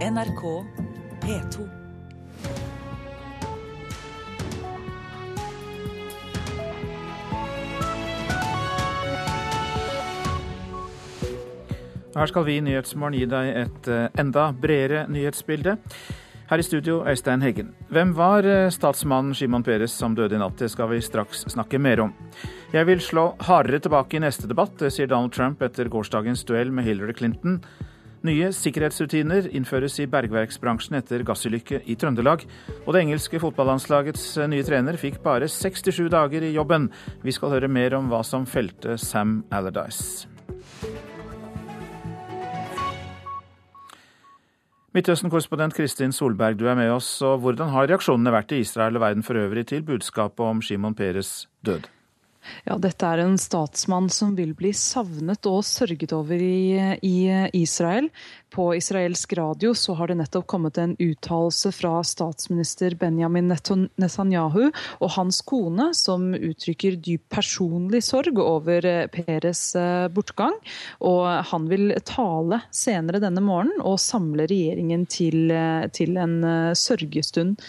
NRK P2. Her skal vi i Nyhetsmorgen gi deg et eh, enda bredere nyhetsbilde. Her i studio, Øystein Heggen. Hvem var eh, statsmannen Shimon Peres som døde i natt? Det skal vi straks snakke mer om. Jeg vil slå hardere tilbake i neste debatt, sier Donald Trump etter gårsdagens duell med Hillary Clinton. Nye sikkerhetsrutiner innføres i bergverksbransjen etter gassulykke i Trøndelag. Og det engelske fotballandslagets eh, nye trener fikk bare 67 dager i jobben. Vi skal høre mer om hva som felte Sam Allardyce. Midtøsten-korrespondent Kristin Solberg, du er med oss. og Hvordan har reaksjonene vært i Israel og verden for øvrig til budskapet om Shimon Peres død? Ja, dette er en statsmann som vil bli savnet og sørget over i, i, Israel. På israelsk radio så har det nettopp kommet en uttalelse fra statsminister Benjamin Netanyahu og hans kone, som uttrykker dyp personlig sorg over Peres eh, bortgang. Og han vil tale senere denne morgenen og samle regjeringen til, eh, til en eh, sørgestund.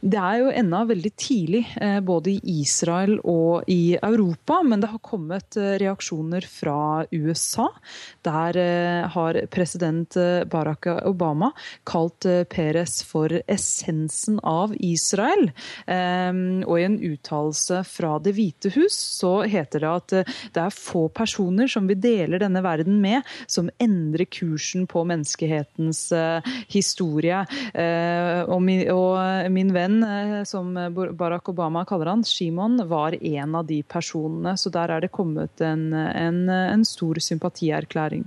Det er jo ennå veldig tidlig, eh, både i Israel og i Europa, men det har kommet eh, reaksjoner fra USA. Der eh, har president Barack Obama kalt Peres for essensen av Israel. Og i en uttalelse fra Det hvite hus så heter det at det er få personer som vi deler denne verden med, som endrer kursen på menneskehetens historie. Og min venn venn, eh, som Barack Obama kaller han, Shimon, var en av de personene. Så der er det kommet en, en, en stor sympatierklæring.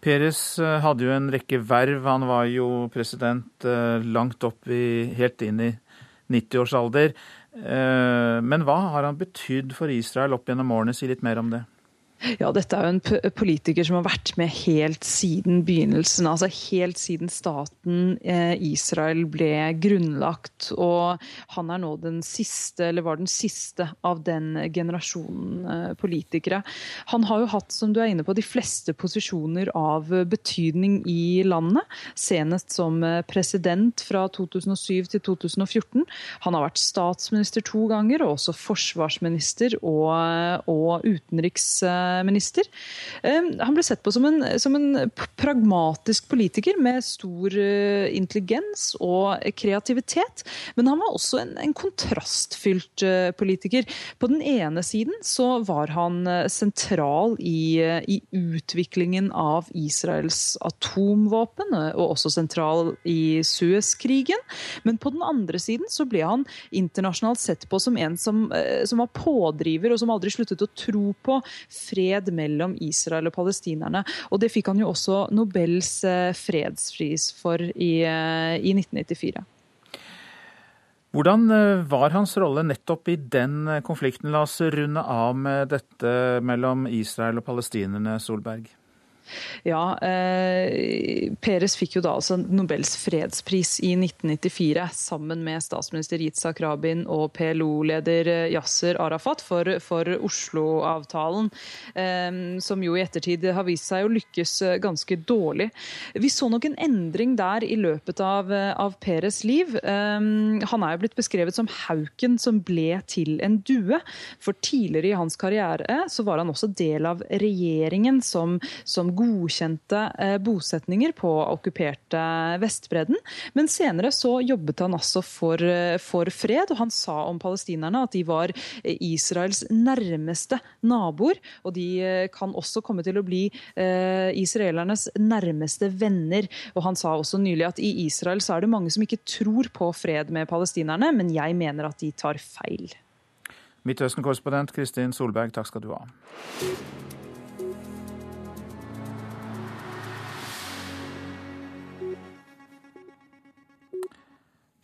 Peres eh, hadde jo en rekke verv. Han var jo president eh, langt opp i, helt inn i 90-årsalder. Men hva har han betydd for Israel opp gjennom årene? Si litt mer om det. Ja, dette er jo en politiker som har vært med helt siden begynnelsen. Altså helt siden staten eh, Israel ble grunnlagt. Og han er nå den siste, eller var den siste, av den generasjonen eh, politikere. Han har jo hatt, som du er inne på, de fleste posisjoner av betydning i landet. Senest som eh, president fra 2007 til 2014. Han har vært statsminister to ganger, og også forsvarsminister og, og utenriksminister minister. Han ble sett på som en, som en pragmatisk politiker med stor eh, intelligens og kreativitet. Men han var også en, en kontrastfylt eh, politiker. På den ene siden så var han eh, sentral i, i utviklingen av Israels atomvåpen, og også sentral i Suez-krigen. Men på den andre siden så ble han internasjonalt sett på som en som, som var pådriver, og som aldri sluttet å tro på fred fred mellom Israel og palestinerne. Og det fikk han jo også Nobels eh, fredspris for i, eh, i 1994. Hvordan eh, var hans rolle nettopp i den konflikten? La oss runde av med dette mellom Israel og palestinerne, Solberg. Ja, eh, Peres fikk jo da altså Nobels fredspris i 1994 sammen med statsminister Yitzhak Rabin og PLO-leder Yasser Arafat for, for Oslo-avtalen, eh, som jo i ettertid har vist seg å lykkes ganske dårlig. Vi så nok en endring der i løpet av, av Peres liv. Eh, han er jo blitt beskrevet som hauken som ble til en due. For tidligere i hans karriere så var han også del av regjeringen som, som godkjente eh, bosetninger på okkuperte Vestbredden. Men senere så jobbet han altså for, eh, for fred, og han sa om palestinerne at de var eh, Israels nærmeste naboer. Og de kan også komme til å bli israelernes nærmeste venner. Og han sa også nylig at i Israel så er det mange som ikke tror på fred med palestinerne, men jeg mener at de tar feil. Midtøsten-korrespondent Kristin Solberg, takk skal du ha.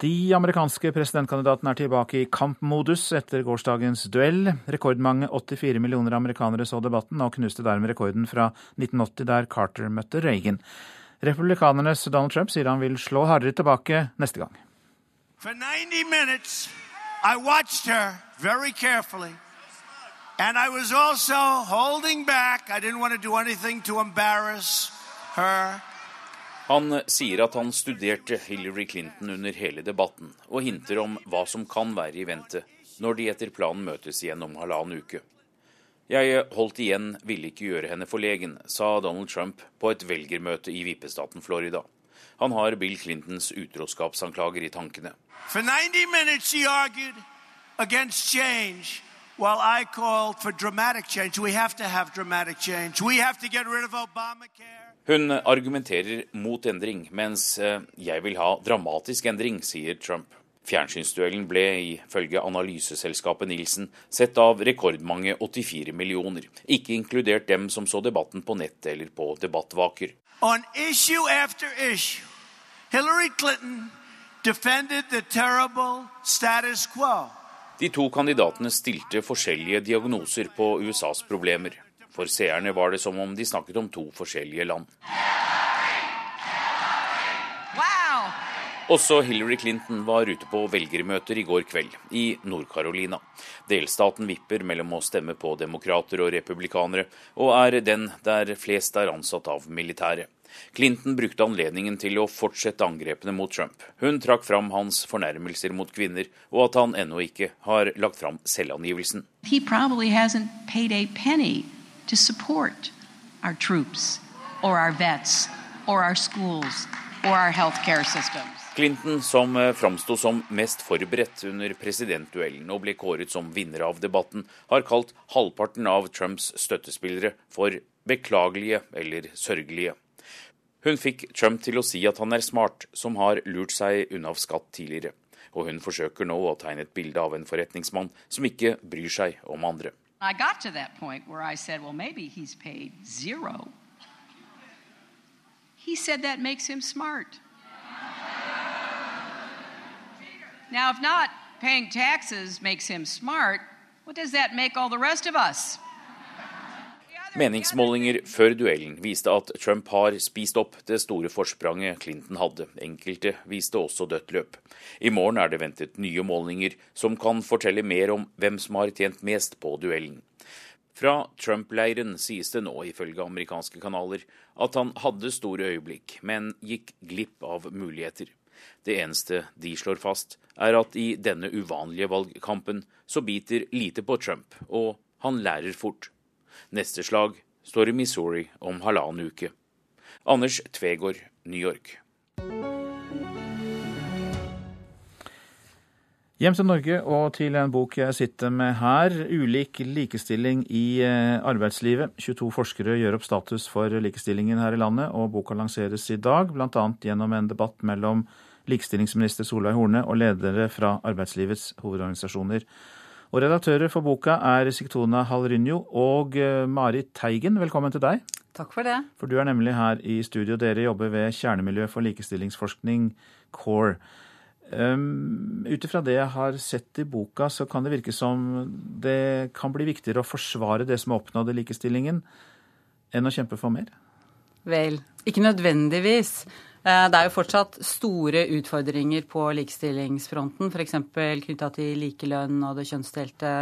De amerikanske presidentkandidatene er tilbake i kampmodus etter gårsdagens duell. Rekordmange 84 millioner amerikanere så debatten, og knuste dermed rekorden fra 1980, der Carter møtte Reagan. Republikanernes Donald Trump sier han vil slå hardere tilbake neste gang. For 90 minutes, I watched her very carefully. And I was also holding back. I didn't want to do anything to embarrass her. Han sier at han studerte Hillary Clinton under hele debatten, og hinter om hva som kan være i vente når de etter planen møtes igjen om halvannen uke. Jeg holdt igjen, ville ikke gjøre henne forlegen, sa Donald Trump på et velgermøte i vippestaten Florida. Han har Bill Clintons utroskapsanklager i tankene. For 90 minutes she argued against change while I called for dramatic change. We have to have dramatic change. We have to get rid of Obamacare. Hun argumenterer mot endring, mens eh, jeg vil ha dramatisk endring, sier Trump. Fjernsynsduellen ble ifølge analyseselskapet Nielsen sett av rekordmange 84 millioner, ikke inkludert dem som så debatten på nett eller på debattvaker. On issue after issue, Hillary Clinton defended the terrible status quo. De to kandidatene stilte forskjellige diagnoser på USAs problemer. For seerne var det som om de snakket om to forskjellige land. Wow. Også Hillary Clinton var ute på velgermøter i går kveld, i Nord-Carolina. Delstaten vipper mellom å stemme på demokrater og republikanere, og er den der flest er ansatt av militæret. Clinton brukte anledningen til å fortsette angrepene mot Trump. Hun trakk fram hans fornærmelser mot kvinner, og at han ennå ikke har lagt fram selvangivelsen. He to support our troops or our vets or our schools or our healthcare systems. Clinton, som eh, framsto som mest forberedt under presidentduellen og ble kåret som vinner av debatten, har kalt halvparten av Trumps støttespillere for beklagelige eller sørgelige. Hun fikk Trump til å si at han er smart, som har lurt seg unna skatt tidligere. Og hun forsøker nå å tegne et bilde av en forretningsmann som ikke bryr seg om andre. I got to that point where I said, well, maybe he's paid zero. He said that makes him smart. Now, if not paying taxes makes him smart, what does that make all the rest of us? Meningsmålinger før duellen viste at Trump har spist opp det store forspranget Clinton hadde. Enkelte viste også dødt løp. I morgen er det ventet nye målinger som kan fortelle mer om hvem som har tjent mest på duellen. Fra Trump-leiren sies det nå, ifølge amerikanske kanaler, at han hadde store øyeblikk, men gikk glipp av muligheter. Det eneste de slår fast, er at i denne uvanlige valgkampen så biter lite på Trump, og han lærer fort. Neste slag står i Missouri om halvannen uke. Anders Tvegård, New York. Hjem til Norge og til en bok jeg sitter med her. Ulik likestilling i eh, arbeidslivet. 22 forskere gjør opp status for likestillingen her i landet, og boka lanseres i dag, bl.a. gjennom en debatt mellom likestillingsminister Solveig Horne og ledere fra arbeidslivets hovedorganisasjoner. Og Redaktører for boka er Siktona Halrynjo og Mari Teigen. Velkommen til deg. Takk for det. For du er nemlig her i studio. Dere jobber ved Kjernemiljø for likestillingsforskning, CORE. Um, Ut ifra det jeg har sett i boka, så kan det virke som det kan bli viktigere å forsvare det som er oppnådd i likestillingen, enn å kjempe for mer? Vel, ikke nødvendigvis. Eh, det er jo fortsatt store utfordringer på likestillingsfronten, f.eks. knytta til likelønn og det kjønnsdelte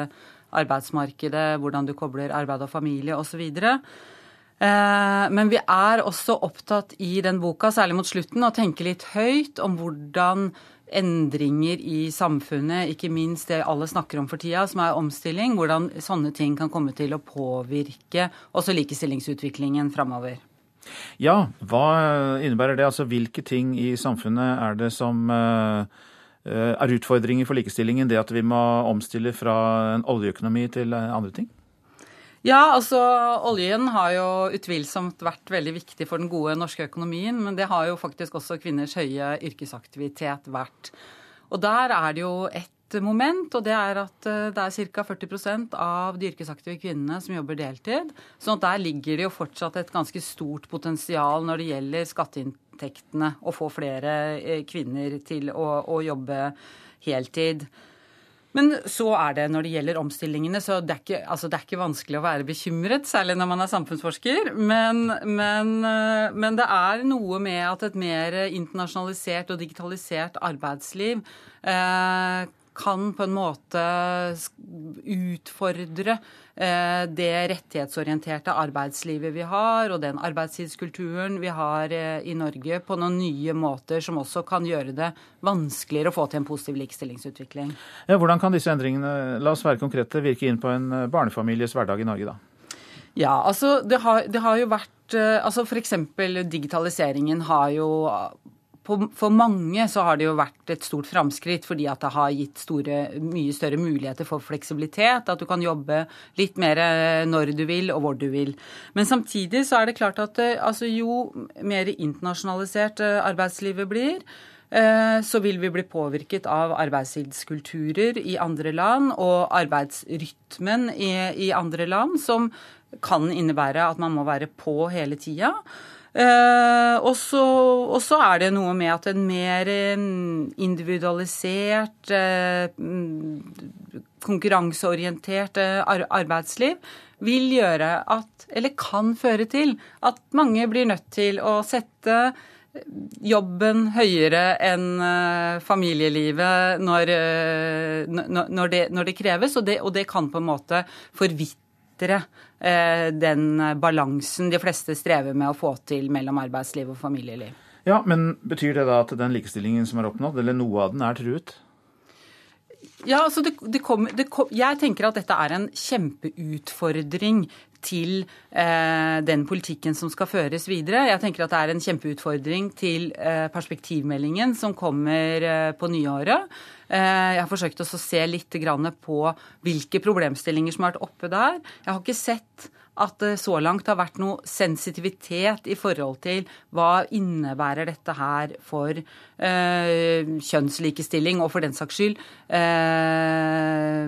arbeidsmarkedet, hvordan du kobler arbeid og familie osv. Eh, men vi er også opptatt i den boka, særlig mot slutten, å tenke litt høyt om hvordan endringer i samfunnet, ikke minst det alle snakker om for tida, som er omstilling, hvordan sånne ting kan komme til å påvirke også likestillingsutviklingen framover. Ja, hva innebærer det? Altså hvilke ting i samfunnet er det som eh, er utfordringer for likestillingen? Det at vi må omstille fra en oljeøkonomi til andre ting? Ja, altså oljen har jo utvilsomt vært veldig viktig for den gode norske økonomien, men det har jo faktisk også kvinners høye yrkesaktivitet vært. Og der er det jo et moment, og det er at eh, det er ca. 40% av de yrkesaktive kvinnene som jobber deltid. Så der ligger det jo fortsatt et ganske stort potensial når det gjelder skatteinntektene, å få flere eh, kvinner til å, å jobbe heltid. Men så er det når det gjelder omstillingene, så det er, ikke, altså det er ikke vanskelig å være bekymret, særlig når man er samfunnsforsker. Men, men, eh, men, det er noe med at et mer internasjonalisert og digitalisert arbeidsliv eh, kan på en måte utfordre eh, det rettighetsorienterte arbeidslivet vi har, og den arbeidstidskulturen vi har eh, i Norge, på noen nye måter som også kan gjøre det vanskeligere å få til en positiv likestillingsutvikling. Ja, hvordan kan disse endringene la oss være konkrete, virke inn på en barnefamilies hverdag i Norge, da? Ja, altså det har, det har jo vært altså F.eks. digitaliseringen har jo for mange så har det jo vært et stort framskritt fordi at det har gitt store, mye større muligheter for fleksibilitet. At du kan jobbe litt mer eh, når du vil og hvor du vil. Men samtidig så er det klart at eh, altså, jo mer internasjonalisert eh, arbeidslivet blir, så vil vi bli påvirket av arbeidstidskulturer i andre land og arbeidsrytmen i, i andre land, som kan innebære at man må være på hele tida. Eh, og så er det noe med at en mer eh, individualisert, eh, konkurranseorientert arbeidsliv vil gjøre at, eller kan føre til, at mange blir nødt til å sette jobben høyere enn familielivet når, når, det, når det, kreves, og det, og det, kan på en måte forvitre den balansen de fleste strever med å få til mellom arbeidsliv og familieliv. Ja, Men betyr det da at den likestillingen som er oppnådd, eller noe av den, er truet? Ja, altså det, det kom, det kom, Jeg tenker at dette er en kjempeutfordring til eh, den politikken som skal føres videre. Jeg tenker at det er en kjempeutfordring til eh, perspektivmeldingen som kommer eh, på nyåret. Eh, jeg har forsøkt å se litt på hvilke problemstillinger som har vært oppe der. Jeg har ikke sett at det så langt har vært noe sensitivitet i forhold til hva innebærer dette her for eh, kjønnslikestilling, og for den saks skyld eh,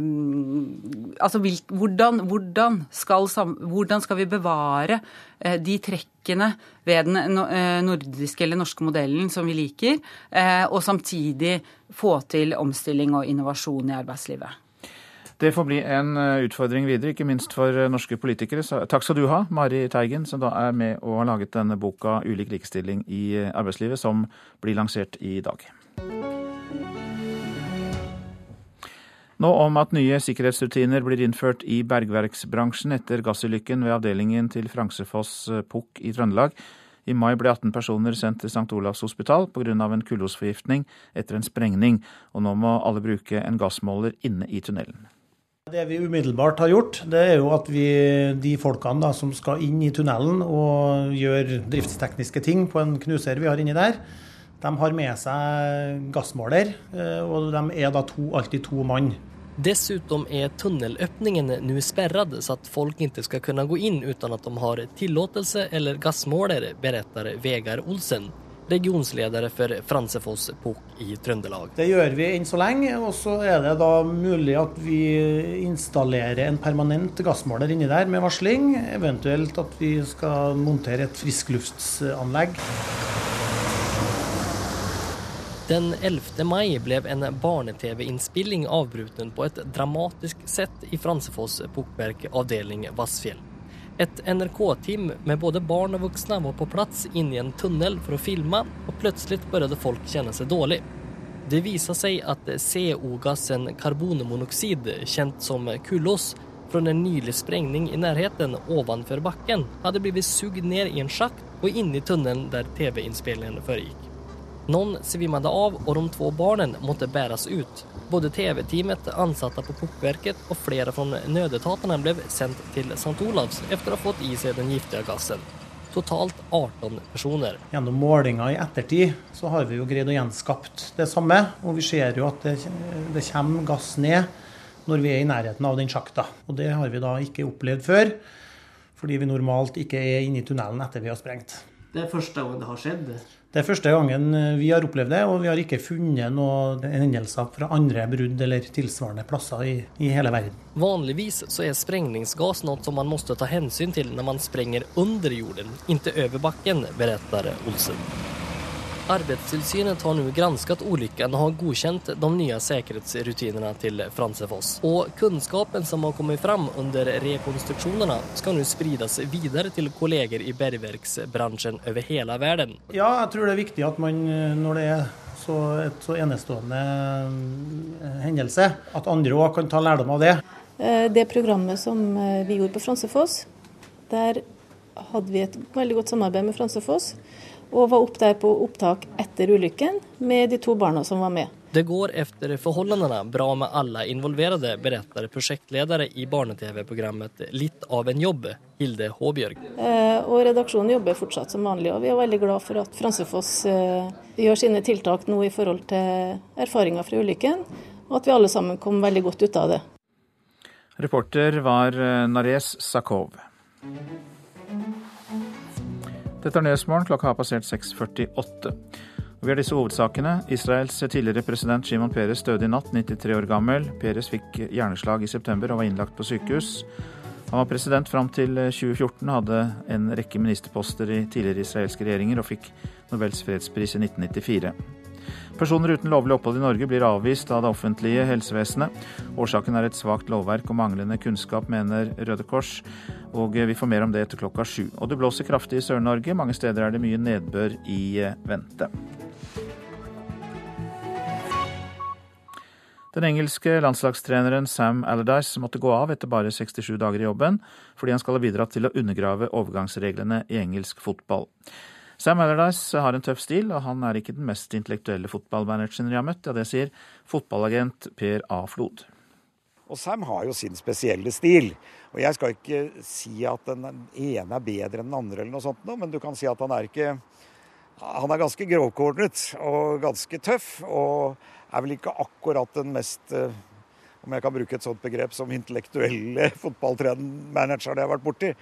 Altså hvordan, hvordan, skal, hvordan, skal, vi bevare eh, de trekkene ved den eh, nordiske eller norske modellen som vi liker, eh, og samtidig få til omstilling og innovasjon i arbeidslivet? Det får bli en eh, utfordring videre, ikke minst for eh, norske politikere. Takk skal du ha, Mari Teigen, som da er med og har laget denne boka 'Ulik likestilling i eh, arbeidslivet', som blir lansert i dag. Nå om at nye sikkerhetsrutiner blir innført i bergverksbransjen etter gassulykken ved avdelingen til Fransefoss Pukk i Trøndelag. I mai ble 18 personer sendt til St. Olavs hospital pga. en kullosforgiftning etter en sprengning, og nå må alle bruke en gassmåler inne i tunnelen. Det vi umiddelbart har gjort, det er jo at vi, de folkene da, som skal inn i tunnelen og gjøre driftstekniske ting på en knuser vi har inni der, de har med seg gassmåler, eh, og de er da to, alltid to mann. Dessutom er tunnelöppningen nå sperret, så at folk ikke skal kunne gå inn uten at de har tillåtelse eller gassmåler, berättar Vegard Olsen regionsledere for Fransefoss Pukk i Trøndelag. Det gjør vi enn så lenge, og så er det da mulig at vi installerer en permanent gassmåler inni der med varsling. Eventuelt at vi skal montere et friskluftsanlegg. Den 11. mai ble en barne-TV-innspilling avbrutt på et dramatisk sett i Fransefoss Pukkverk avdeling Vassfjell. Et NRK-team med både barn og voksne var på plass inne i en tunnel for å filme, og plutselig begynte folk kjenne seg dårlig. Det viser seg at CO-gassen karbonmonoksid, kjent som kullos, fra en nylig sprengning i nærheten ovenfor bakken, hadde blitt sugd ned i en sjakt og inn i tunnelen der TV-innspillingen foregikk. Noen svimmede av og de to barna måtte bæres ut. Både TV-teamet, ansatte på Pukkverket og flere fra nødetatene ble sendt til St. Olavs etter å ha fått i seg den giftige gassen. Totalt 18 personer. Gjennom målinger i ettertid så har vi jo greid å gjenskapt det samme. Og vi ser jo at det, det kommer gass ned når vi er i nærheten av den sjakta. Og det har vi da ikke opplevd før, fordi vi normalt ikke er inne i tunnelen etter vi har sprengt. Det er første gang det har skjedd? Det er første gangen eh, vi har opplevd det, og vi har ikke funnet noen hendelser fra andre brudd eller tilsvarende plasser i, i, hele verden. Vanligvis så er sprengningsgass noe som man må ta hensyn til når man sprenger under jorden, ikke over bakken, beretter Olsen. Arbeidstilsynet har nå gransket ulykken og har godkjent de nye sikkerhetsrutinene til Fransefoss. Og kunnskapen som har kommet fram under rekonstruksjonene, skal nå sprides videre til kolleger i bergverksbransjen over hele verden. Ja, jeg tror det er viktig at man, når det er så, et så enestående eh, hendelse at andre òg kan ta lærdom av det. Eh, det programmet som vi gjorde på Fransefoss, der hadde vi et veldig godt samarbeid med Fransefoss. Og var opp der på opptak etter ulykken med de to barna som var med. Det går etter forholdene bra med alle involverede, beretter prosjektleder i barne-TV-programmet Litt av en jobb, Hilde Håbjørg. Eh, og redaksjonen jobber fortsatt som vanlig, og vi er veldig glad for at Fransefoss eh, gjør sine tiltak nå i forhold til erfaringer fra ulykken, og at vi alle sammen kom veldig godt ut av det. Reporter var eh, Nares Sakov. Dette er Nyhetsmorgen, klokka har passert 6.48. Vi har disse hovedsakene. Israels tidligere president Shimon Peres døde i natt, 93 år gammel. Peres fikk hjerneslag i september og var innlagt på sykehus. Han var president fram til 2014, hadde en rekke ministerposter i tidligere israelske regjeringer og fikk Nobels fredspris i 1994. Personer uten lovlig opphold i Norge blir avvist av det offentlige helsevesenet. Årsaken er et svakt lovverk og manglende kunnskap, mener Røde Kors. Og vi får mer om det etter klokka sju. Og det blåser kraftig i Sør-Norge. Mange steder er det mye nedbør i vente. Den engelske landslagstreneren Sam Allardyce måtte gå av etter bare 67 dager i jobben, fordi han skal ha bidratt til å undergrave overgangsreglene i engelsk fotball. Sam Allardyce har en tøff stil, og han er ikke den mest intellektuelle fotballmanageren jeg har møtt. Ja, det sier fotballagent Per A. Flod. Og Sam har jo sin spesielle stil. Og jeg skal ikke si at den ene er bedre enn den andre, eller noe sånt, men du kan si at han er ikke Han er ganske grovkornet og ganske tøff. og er vel ikke akkurat den mest eh, om jeg kan bruke et sånt begrep som intellektuelle fotballtrenermanageren jeg har vært borti.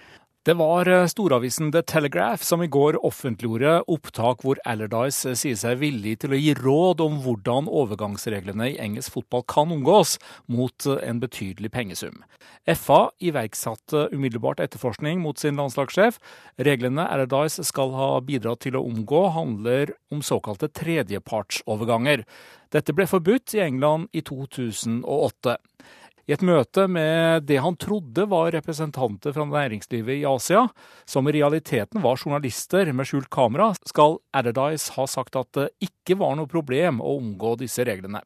Det var eh, storavisen The Telegraph som i går offentliggjorde opptak hvor Allardyce eh, sier seg villig til å gi råd om hvordan overgangsreglene i engelsk fotball kan omgås, mot en betydelig pengesum. FA iverksatte umiddelbart etterforskning mot sin landslagssjef. Reglene Allardyce skal ha bidratt til å omgå, handler om såkalte tredjepartsoverganger. Dette ble forbudt i England i 2008. I et møte med det han trodde var representanter fra næringslivet i Asia, som i realiteten var journalister med skjult kamera, skal Adderdice ha sagt at det ikke var noe problem å omgå disse reglene.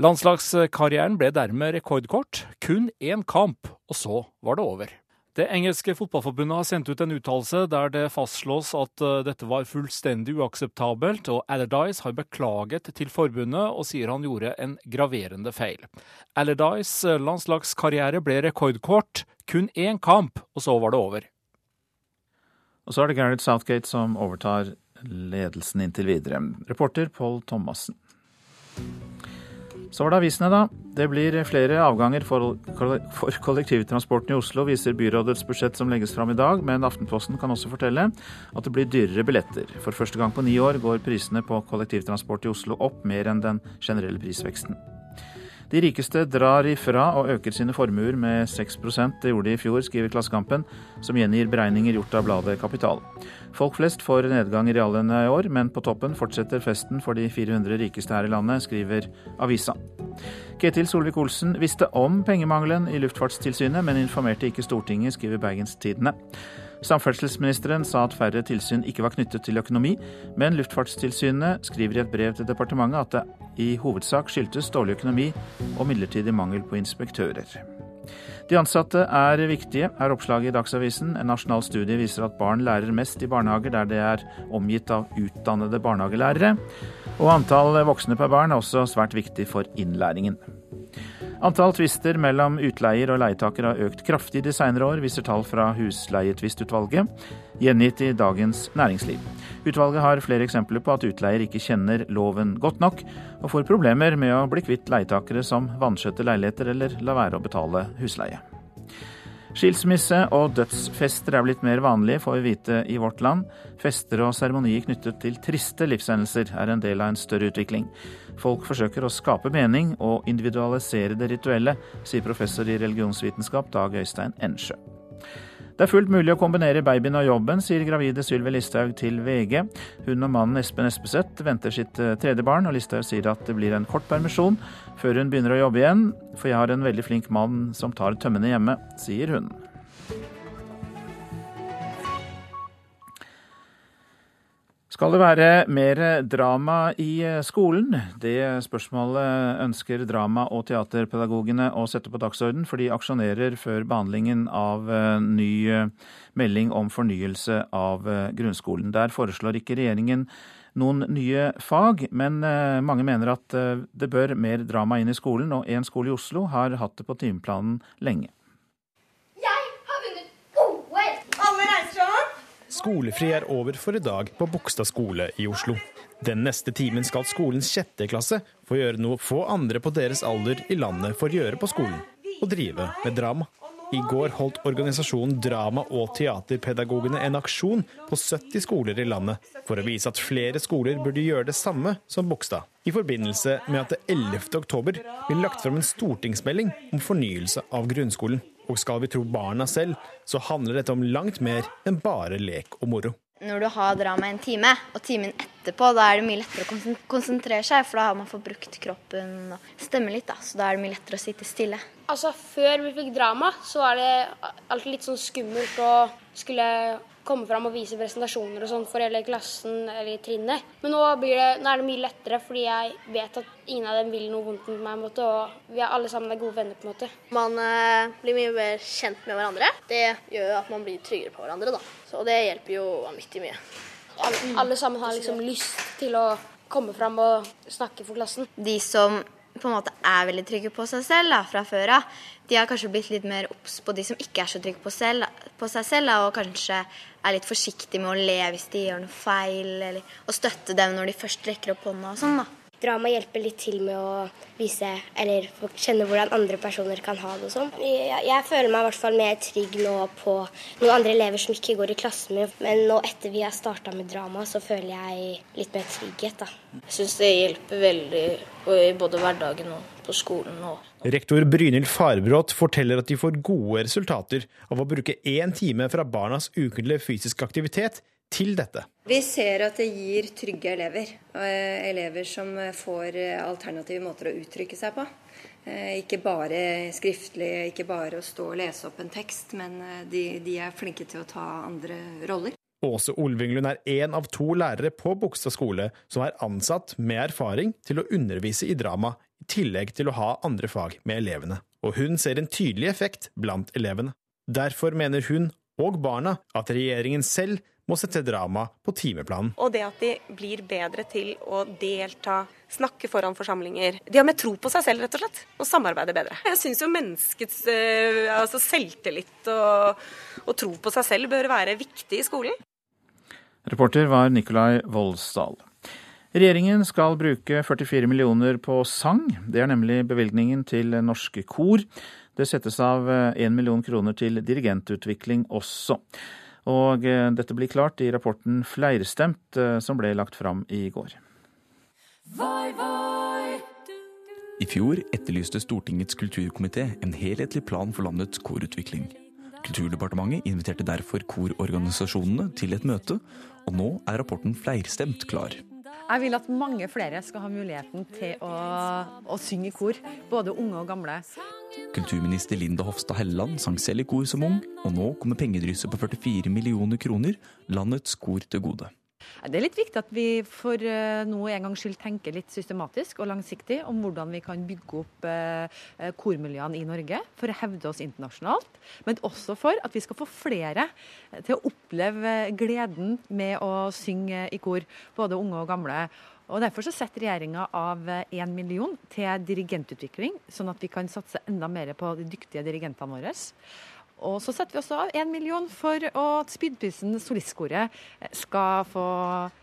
Landslagskarrieren ble dermed rekordkort. Kun én kamp, og så var det over. Det engelske fotballforbundet har sendt ut en uttalelse der det fastslås at eh, dette var fullstendig uakseptabelt, og Allardyce har beklaget til forbundet og sier han gjorde en graverende feil. Allardyce eh, landslagskarriere ble rekordkort, kun én kamp, og så var det over. Og så er det Gareth Southgate som overtar ledelsen inntil videre. Reporter Paul Thomassen. Så var det avisene, da. Det blir flere avganger for, for kollektivtransporten i Oslo, viser byrådets budsjett som legges fram i dag, men Aftenposten kan også fortelle at det blir dyrere billetter. For første gang på ni år går prisene på kollektivtransport i Oslo opp mer enn den generelle prisveksten. De rikeste drar ifra og øker sine formuer med 6 Det gjorde de i fjor, skriver Klassekampen, som gjengir beregninger gjort av bladet Kapital. Folk flest får nedgang i reallønna i år, men på toppen fortsetter festen for de 400 rikeste her i landet, skriver avisa. Ketil Solvik-Olsen visste om pengemangelen i Luftfartstilsynet, men informerte ikke Stortinget, skriver Bergens Tidende. Samferdselsministeren sa at færre tilsyn ikke var knyttet til økonomi, men Luftfartstilsynet skriver i et brev til departementet at det i hovedsak skyldtes dårlig økonomi og midlertidig mangel på inspektører. De ansatte er viktige, er oppslaget i Dagsavisen. En nasjonal studie viser at barn lærer mest i barnehager der det er omgitt av utdannede barnehagelærere. Og antall voksne per barn er også svært viktig for innlæringen. Antall tvister mellom utleier og leietaker har økt kraftig de senere år, viser tall fra Husleietvistutvalget, gjengitt i Dagens Næringsliv. Utvalget har flere eksempler på at utleier ikke kjenner loven godt nok, og får problemer med å bli kvitt leietakere som vanskjøtter leiligheter eller lar være å betale husleie. Skilsmisse og dødsfester er blitt mer vanlige, får vi vite i vårt land. Fester og seremonier knyttet til triste livshendelser er en del av en større utvikling. Folk forsøker å skape mening og individualisere det rituelle, sier professor i religionsvitenskap Dag Øystein Ensjø. Det er fullt mulig å kombinere babyen og jobben, sier gravide Sylvi Listhaug til VG. Hun og mannen Espen Espeseth venter sitt eh, tredje barn, og Listhaug sier at det blir en kort permisjon før hun begynner å jobbe igjen. For jeg har en veldig flink mann som tar tømmene hjemme, sier hun. Skal det være mer drama i skolen? Det spørsmålet ønsker drama- og teaterpedagogene å sette på dagsorden, for de aksjonerer før behandlingen av eh, ny eh, melding om fornyelse av eh, grunnskolen. Der foreslår ikke regjeringen noen nye fag, men mange mener at det bør mer drama inn i skolen, og en skole i Oslo har hatt det på timeplanen lenge. Skolefri er over for i dag på Bogstad skole i Oslo. Den neste timen skal skolens sjette klasse få gjøre noe få andre på deres alder i landet får gjøre på skolen, og drive med drama. I går holdt organisasjonen Drama- og teaterpedagogene en aksjon på 70 skoler i landet for å vise at flere skoler burde gjøre det samme som Bogstad, i forbindelse med at det 11. oktober blir lagt fram en stortingsmelding om fornyelse av grunnskolen. Og skal vi tro barna selv, så handler dette om langt mer enn bare lek og moro. Når du har drama en time, og timen etterpå, da er det mye lettere å konsentrere seg, for da har man fått brukt kroppen og stemme litt, da. Så da er det mye lettere å sitte stille. Altså, Før vi fikk drama, så var det alltid litt sånn skummelt å skulle komme fram og vise presentasjoner og sånn for hele klassen eller trinnet. Men nå, det, nå, er det mye lettere, fordi jeg vet at ingen av dem vil noe vondt mot meg. Måte, og vi er alle sammen er gode venner. på en måte. Man eh, blir mye mer kjent med hverandre. Det gjør at man blir tryggere på hverandre. da. Så det hjelper jo vanvittig mye. Alle, alle sammen har liksom lyst til å komme fram og snakke for klassen. De som på en måte er veldig trygge på seg selv da, fra før av, de har kanskje blitt litt mer obs på de som ikke er så trygge på, selv, på seg selv, da, og kanskje er litt forsiktige med å le hvis de gjør noe feil, eller å støtte dem når de først rekker opp hånda og sånn. da. Drama hjelper litt til med å vise, eller kjenne hvordan andre personer kan ha det og sånn. Jeg, jeg, føler meg i hvert fall mer trygg nå på noen andre elever som ikke går i klassen min. Men nå etter vi har starta med drama, så føler jeg litt mer trygghet, da. Jeg syns det hjelper veldig i både hverdagen og på skolen. Og Rektor Brynhild Farbrot forteller at de får gode resultater av å bruke én time fra barnas ukentlige fysiske aktivitet til dette. Vi ser at det gir trygge elever. Eh, elever som får eh, alternative måter å uttrykke seg på. Eh, ikke bare skriftlig, ikke bare å stå og lese opp en tekst, men de, de er flinke til å ta andre roller. Åse Olvinglund er én av to lærere på Bogstad skole som er ansatt med erfaring til å undervise i drama, i tillegg til å ha andre fag med elevene. Og hun ser en tydelig effekt blant elevene. Derfor mener hun og barna at regjeringen selv må sette drama på timeplanen. Og det at de blir bedre til å delta, snakke foran forsamlinger. De har mer tro på seg selv, rett og slett, og samarbeider bedre. Jeg syns jo menneskets uh, altså selvtillit og, og tro på seg selv bør være viktig i skolen. Reporter var Nikolai Voldsdal. Regjeringen skal bruke 44 millioner på sang. Det er nemlig bevilgningen til norske kor. Det settes av 1 million kroner til dirigentutvikling også. Og eh, dette blir klart i rapporten Fleirstemt, eh, som ble lagt fram i går. I fjor etterlyste Stortingets kulturkomité en helhetlig plan for landets korutvikling. Kulturdepartementet inviterte derfor kororganisasjonene til et møte, og nå er rapporten Fleirstemt klar. Jeg vil at mange flere skal ha muligheten til å, å synge i kor, både unge og gamle. Kulturminister Linda Hofstad Helleland sang selv i kor som ung, og nå kommer pengedrysset på 44 millioner kroner landets kor til gode. Det er litt viktig at vi for eh, nå en gangs skyld tenker litt systematisk og langsiktig om hvordan vi kan bygge opp eh, eh, kormiljøene i Norge for å hevde oss internasjonalt. Men også for at vi skal få flere til å oppleve gleden med å synge i kor, både unge og gamle. Og Derfor så setter regjeringa av 1 million til dirigentutvikling, sånn at vi kan satse enda mer på de dyktige dirigentene våre. Og så setter vi også av én million for at Spydpissen Solistkoret skal få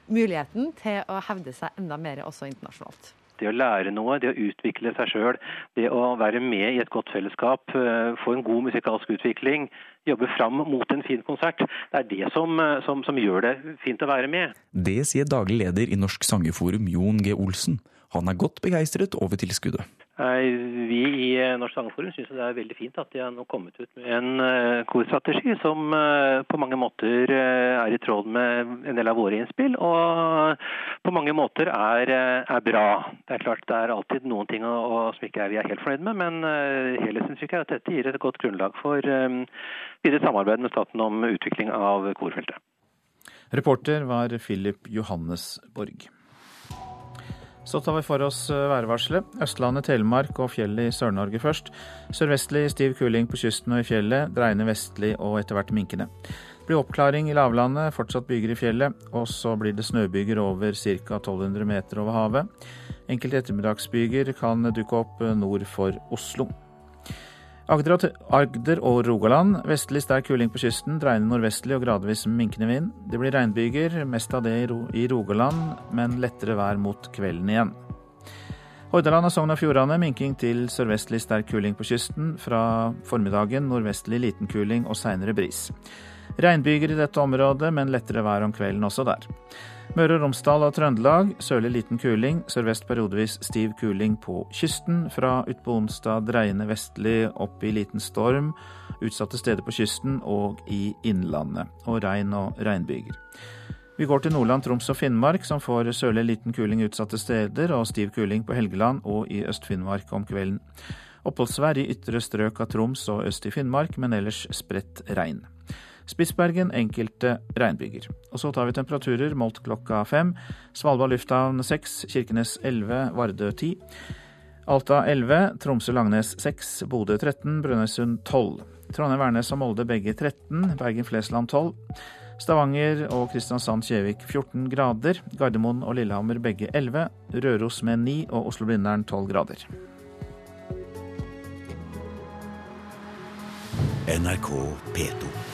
muligheten til å hevde seg enda mer også internasjonalt. Det å lære noe, det å utvikle seg sjøl, det å være med i et godt fellesskap, eh, få en god musikalsk utvikling, jobbe fram mot en fin konsert. Det er det som, eh, som, som gjør det fint å være med. Det sier daglig leder i Norsk Sangerforum, Jon G. Olsen. Han er godt begeistret over tilskuddet. Vi i Norsk Sangerforum syns det er veldig fint at de har nå kommet ut med en eh, korstrategi som eh, på mange måter eh, er i tråd med en del av våre innspill, og på mange måter er, er bra. Det er klart det er alltid noen ting som ikke er, vi er helt fornøyd med, men helhetsinntrykket er at dette gir et godt grunnlag for videre samarbeid med staten om utvikling av korfeltet. Reporter var Philip Johannesborg. Så tar vi for oss eh, værvarselet. Østlandet, Telemark og fjellet i Sør-Norge først. Sørvestlig stiv kuling på kysten og i fjellet, dreiende vestlig og etter hvert minkende. Det blir oppklaring i lavlandet, fortsatt byger i fjellet. Og så blir det snøbyger over ca. 1200 meter over havet. Enkelte ettermiddagsbyger kan dukke opp nord for Oslo. Agder og Rogaland vestlig sterk kuling på kysten, dreiende nordvestlig og gradvis minkende vind. Det blir regnbyger, mest av det i Rogaland, men lettere vær mot kvelden igjen. Hordaland og Sogn og Fjordane minking til sørvestlig sterk kuling på kysten. Fra formiddagen nordvestlig liten kuling og seinere bris. Regnbyger i dette området, men lettere vær om kvelden også der. Møre og Romsdal og Trøndelag sørlig liten kuling, sørvest periodevis stiv kuling på kysten. Fra utpå onsdag dreiende vestlig opp i liten storm utsatte steder på kysten og i innlandet. Og regn og regnbyger. Vi går til Nordland, Troms og Finnmark, som får sørlig liten kuling utsatte steder, og stiv kuling på Helgeland og i Øst-Finnmark om kvelden. Oppholdsvær i ytre strøk av Troms og øst i Finnmark, men ellers spredt regn. Spitsbergen enkelte regnbyger. Og så tar vi temperaturer målt klokka fem. Svalbard lufthavn seks, Kirkenes 11, Vardø 10. Alta 11, Tromsø-Langnes 6, Bodø 13, Brønnøysund 12. Trondheim-Værnes og Molde begge 13, Bergen-Flesland 12. Stavanger og Kristiansand-Kjevik 14 grader. Gardermoen og Lillehammer begge 11. Røros med 9 og Oslo-Blindern 12 grader. NRK P2.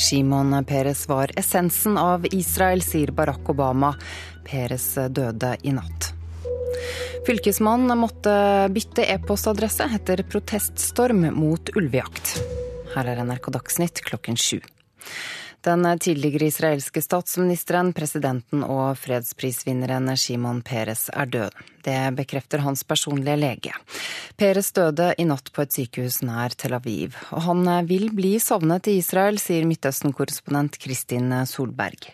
Shimon Peres var essensen av Israel, sier Barack Obama. Peres døde i natt. Fylkesmannen måtte bytte e-postadresse etter proteststorm mot ulvejakt. Her er NRK Dagsnytt klokken sju. Den tidligere israelske statsministeren, presidenten og fredsprisvinneren Shimon Peres er død. Det bekrefter hans personlige lege. Peres døde i natt på et sykehus nær Tel Aviv. Og han vil bli savnet i Israel, sier Midtøsten-korrespondent Kristin Solberg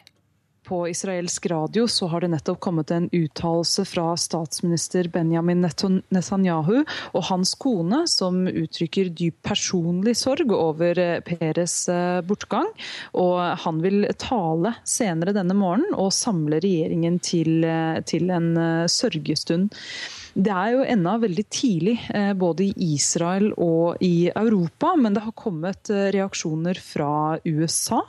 på israelsk radio så har det nettopp kommet en uttalelse fra statsminister Benjamin Netanyahu og hans kone, som uttrykker dyp personlig sorg over eh, Peres eh, bortgang. Og han vil tale senere denne morgenen og samle regjeringen til, eh, til en sørgestund. Det er jo ennå veldig tidlig, eh, både i Israel og i Europa, men det har kommet eh, reaksjoner fra USA.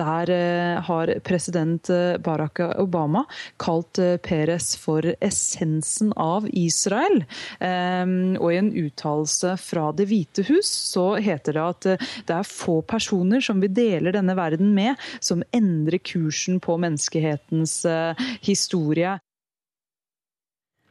Der eh, har president Barack Obama kalt Peres for essensen av Israel. Og i en uttalelse fra Det hvite hus så heter det at det er få personer som vi deler denne verden med, som endrer kursen på menneskehetens historie.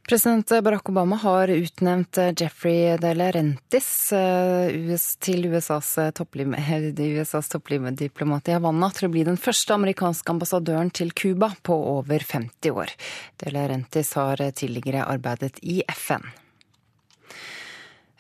President Barack Obama har utnevnt Jeffrey de Laurentis eh, til USAs, USAs toppdiplomat i Havanna til å bli den første amerikanske ambassadøren til Cuba på over 50 år. De Laurentis har tidligere arbeidet i FN.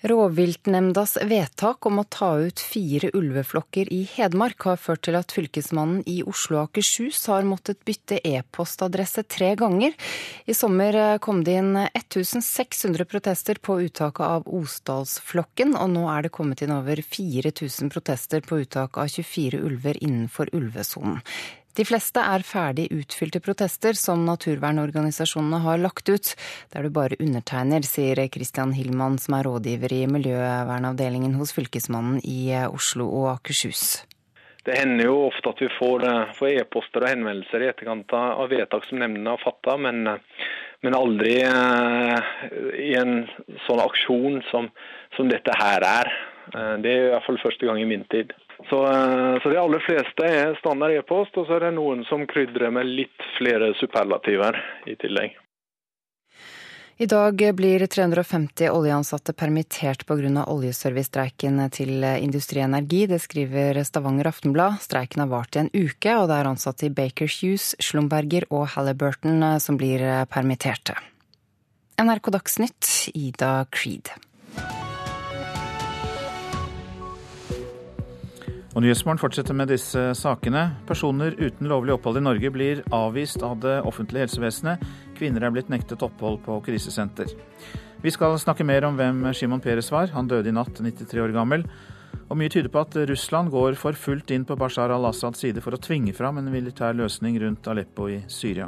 Rovviltnemndas vedtak om å ta ut fire ulveflokker i Hedmark har ført til at fylkesmannen i Oslo og Akershus har måttet bytte e-postadresse tre ganger. I sommer kom det inn 1600 protester på uttaket av Osdalsflokken, og nå er det kommet inn over 4000 protester på uttak av 24 ulver innenfor ulvesonen. De fleste er ferdig utfylte protester som naturvernorganisasjonene har lagt ut, der du bare undertegner, sier Christian Hillmann, som er rådgiver i miljøvernavdelingen hos Fylkesmannen i Oslo og Akershus. Det hender jo ofte at vi får, får e-poster og henvendelser i etterkant av vedtak som nemndene har fatta, men, men, aldri eh, i en sånn aksjon som, som dette her er. Eh, det er i hvert fall første gang i min tid. Så, eh, så, de aller fleste er standard e-post, og så er det noen som krydrer med litt flere superlativer i tillegg. I dag blir 350 oljeansatte permittert pga. oljeservicestreiken til Industri Energi. Det skriver Stavanger Aftenblad. Streiken har vart i en uke, og det er ansatte i Baker Hughes, Slumberger og Halliburton som blir permitterte. NRK Dagsnytt, Ida Creed. Og Nyhetsmorgen fortsetter med disse sakene. Personer uten lovlig opphold i Norge blir avvist av det offentlige helsevesenet. Kvinner er blitt nektet opphold på krisesenter. Vi skal snakke mer om hvem Shimon Peres var. Han døde i natt, 93 år gammel. Og mye tyder på at Russland går for fullt inn på Bashar al-Assads side for å tvinge fram en militær løsning rundt Aleppo i Syria.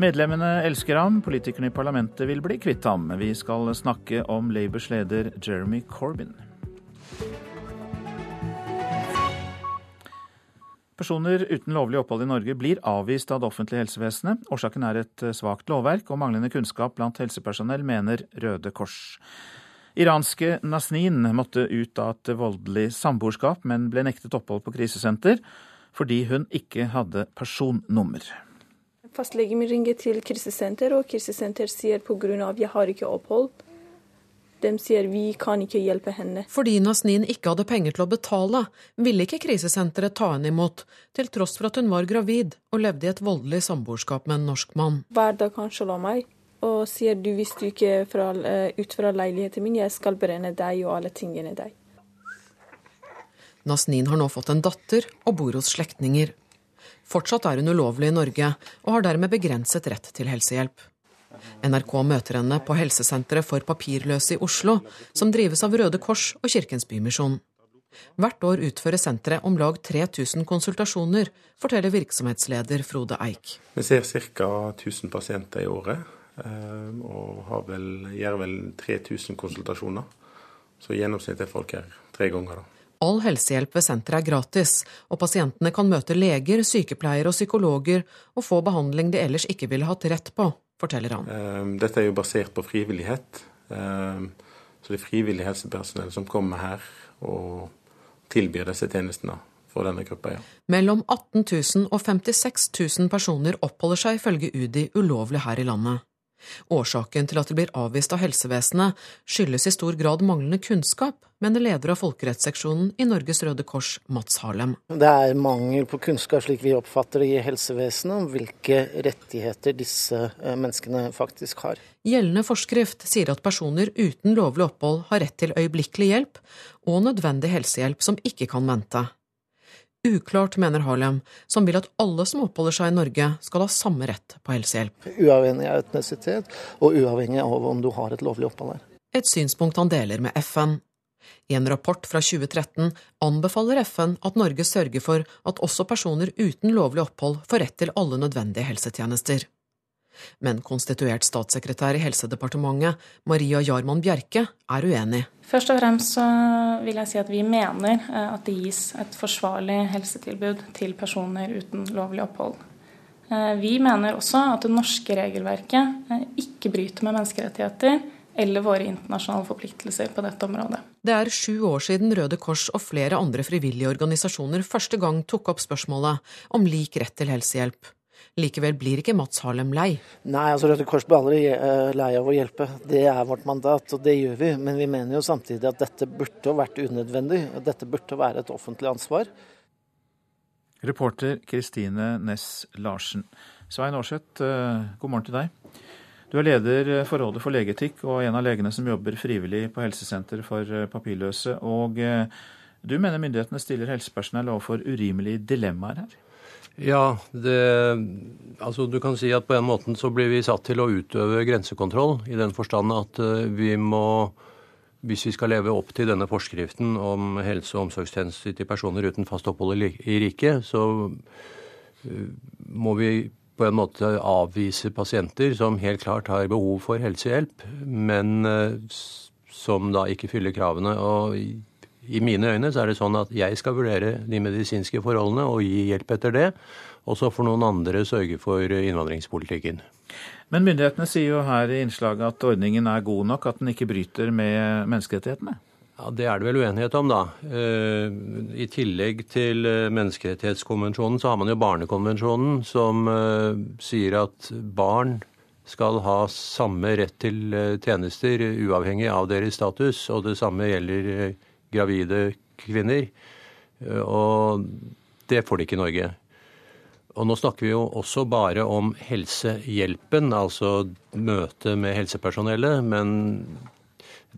Medlemmene elsker ham, politikerne i parlamentet vil bli kvitt ham. Vi skal snakke om Labours leder Jeremy Corbyn. Personer uten lovlig opphold i Norge blir avvist av det offentlige helsevesenet. Årsaken er et eh, svakt lovverk og manglende kunnskap blant helsepersonell, mener Røde Kors. Iranske Nasnin måtte ut av et voldelig samboerskap, men ble nektet opphold på krisesenter fordi hun ikke hadde personnummer. Fastlegen min ringer til krisesenter, og krisesenter sier pga. jeg har ikke opphold, de sier vi kan ikke hjelpe henne. Fordi Nasnin ikke hadde penger til å betale, ville ikke krisesenteret ta henne imot, til tross for at hun var gravid og levde i et voldelig samboerskap med en norsk mann. Hver dag han slår meg og sier du hvis du ikke fra, eh, ut fra leiligheten min, jeg skal brenne deg og alle tingene deg. Nasnin har nå fått en datter og bor hos slektninger. Fortsatt er hun ulovlig i Norge og har dermed begrenset rett til helsehjelp. NRK møter henne på helsesenteret for papirløse i Oslo, som drives av Røde Kors og Kirkens Bymisjon. Hvert år utfører senteret om lag 3000 konsultasjoner, forteller virksomhetsleder Frode Eik. Vi ser ca. 1000 pasienter i året, eh, og vel, gjør vel 3000 konsultasjoner. Så i gjennomsnitt er folk her tre ganger. da. All helsehjelp ved senteret er gratis, og pasientene kan møte leger, sykepleiere og psykologer og få behandling de ellers ikke ville hatt rett på forteller han. Ehm, dette er jo basert på frivillighet. Ehm, så det er frivillig helsepersonell som kommer her og tilbyr disse tjenestene for denne gruppa. Ja. Mellom 18 000 og 56 000 personer oppholder seg ifølge UDI ulovlig her i landet. Årsaken til at de blir avvist av helsevesenet skyldes i stor grad manglende kunnskap, mener leder av folkerettsseksjonen i Norges Røde Kors, Mats Harlem. Det er mangel på kunnskap, slik vi oppfatter det i helsevesenet, om hvilke rettigheter disse eh, menneskene faktisk har. Gjeldende forskrift sier at personer uten lovlig opphold har rett til øyeblikkelig hjelp og nødvendig helsehjelp som ikke kan vente. Uklart, mener Harlem, som vil at alle som oppholder seg i Norge skal ha samme rett på helsehjelp. Uavhengig av etnisitet, og uavhengig av om du har et lovlig opphold her. Et synspunkt han deler med FN. I en rapport fra 2013 anbefaler FN at Norge sørger for at også personer uten lovlig opphold får rett til alle nødvendige helsetjenester. Men konstituert statssekretær i Helsedepartementet, Maria Jarman Bjerke, er uenig. Først og fremst så vil jeg si at vi mener eh, at det gis et forsvarlig helsetilbud til personer uten lovlig opphold. Eh, vi mener også at det norske regelverket eh, ikke bryter med menneskerettigheter eller våre internasjonale forpliktelser på dette området. Det er sju år siden Røde Kors og flere andre frivillige organisasjoner første gang tok opp spørsmålet om lik rett til helsehjelp. Likevel blir ikke Mats Harlem lei. Nei, altså Røde Kors blir aldri eh, lei av å hjelpe. Det er vårt mandat, og det gjør vi. Men vi mener jo samtidig at dette burde vært unødvendig. Dette burde være et offentlig ansvar. Reporter Kristine Næss Larsen. Svein Aarseth, eh, god morgen til deg. Du er leder for Rådet for legeetikk og en av legene som jobber frivillig på helsesenter for eh, papirløse. Og du mener myndighetene stiller helsepersonell overfor urimelige dilemmaer her? Ja, det, altså du kan si at på en måte så blir vi satt til å utøve grensekontroll, i den forstand at eh, vi må, hvis vi skal leve opp til denne forskriften om helse- og omsorgstjenester til personer uten fast opphold i riket, så eh, må vi på en måte avvise pasienter som helt klart har behov for helsehjelp, men eh, som da ikke fyller kravene. Og i mine øyne så er det sånn at jeg skal vurdere de medisinske forholdene og gi hjelp etter det. Og så får noen andre sørge for innvandringspolitikken. Men myndighetene sier jo her i innslaget at ordningen er god nok, at den ikke bryter med menneskerettighetene? Ja, Det er det vel uenighet om, da. Eh, I tillegg til eh, menneskerettighetskonvensjonen så har man jo Barnekonvensjonen, som eh, sier at barn skal ha samme rett til tjenester uavhengig av deres status. Og det samme gjelder gravide kvinner. Eh, og det får de ikke i Norge. Og nå snakker vi jo også bare om helsehjelpen, altså møte med helsepersonellet. Men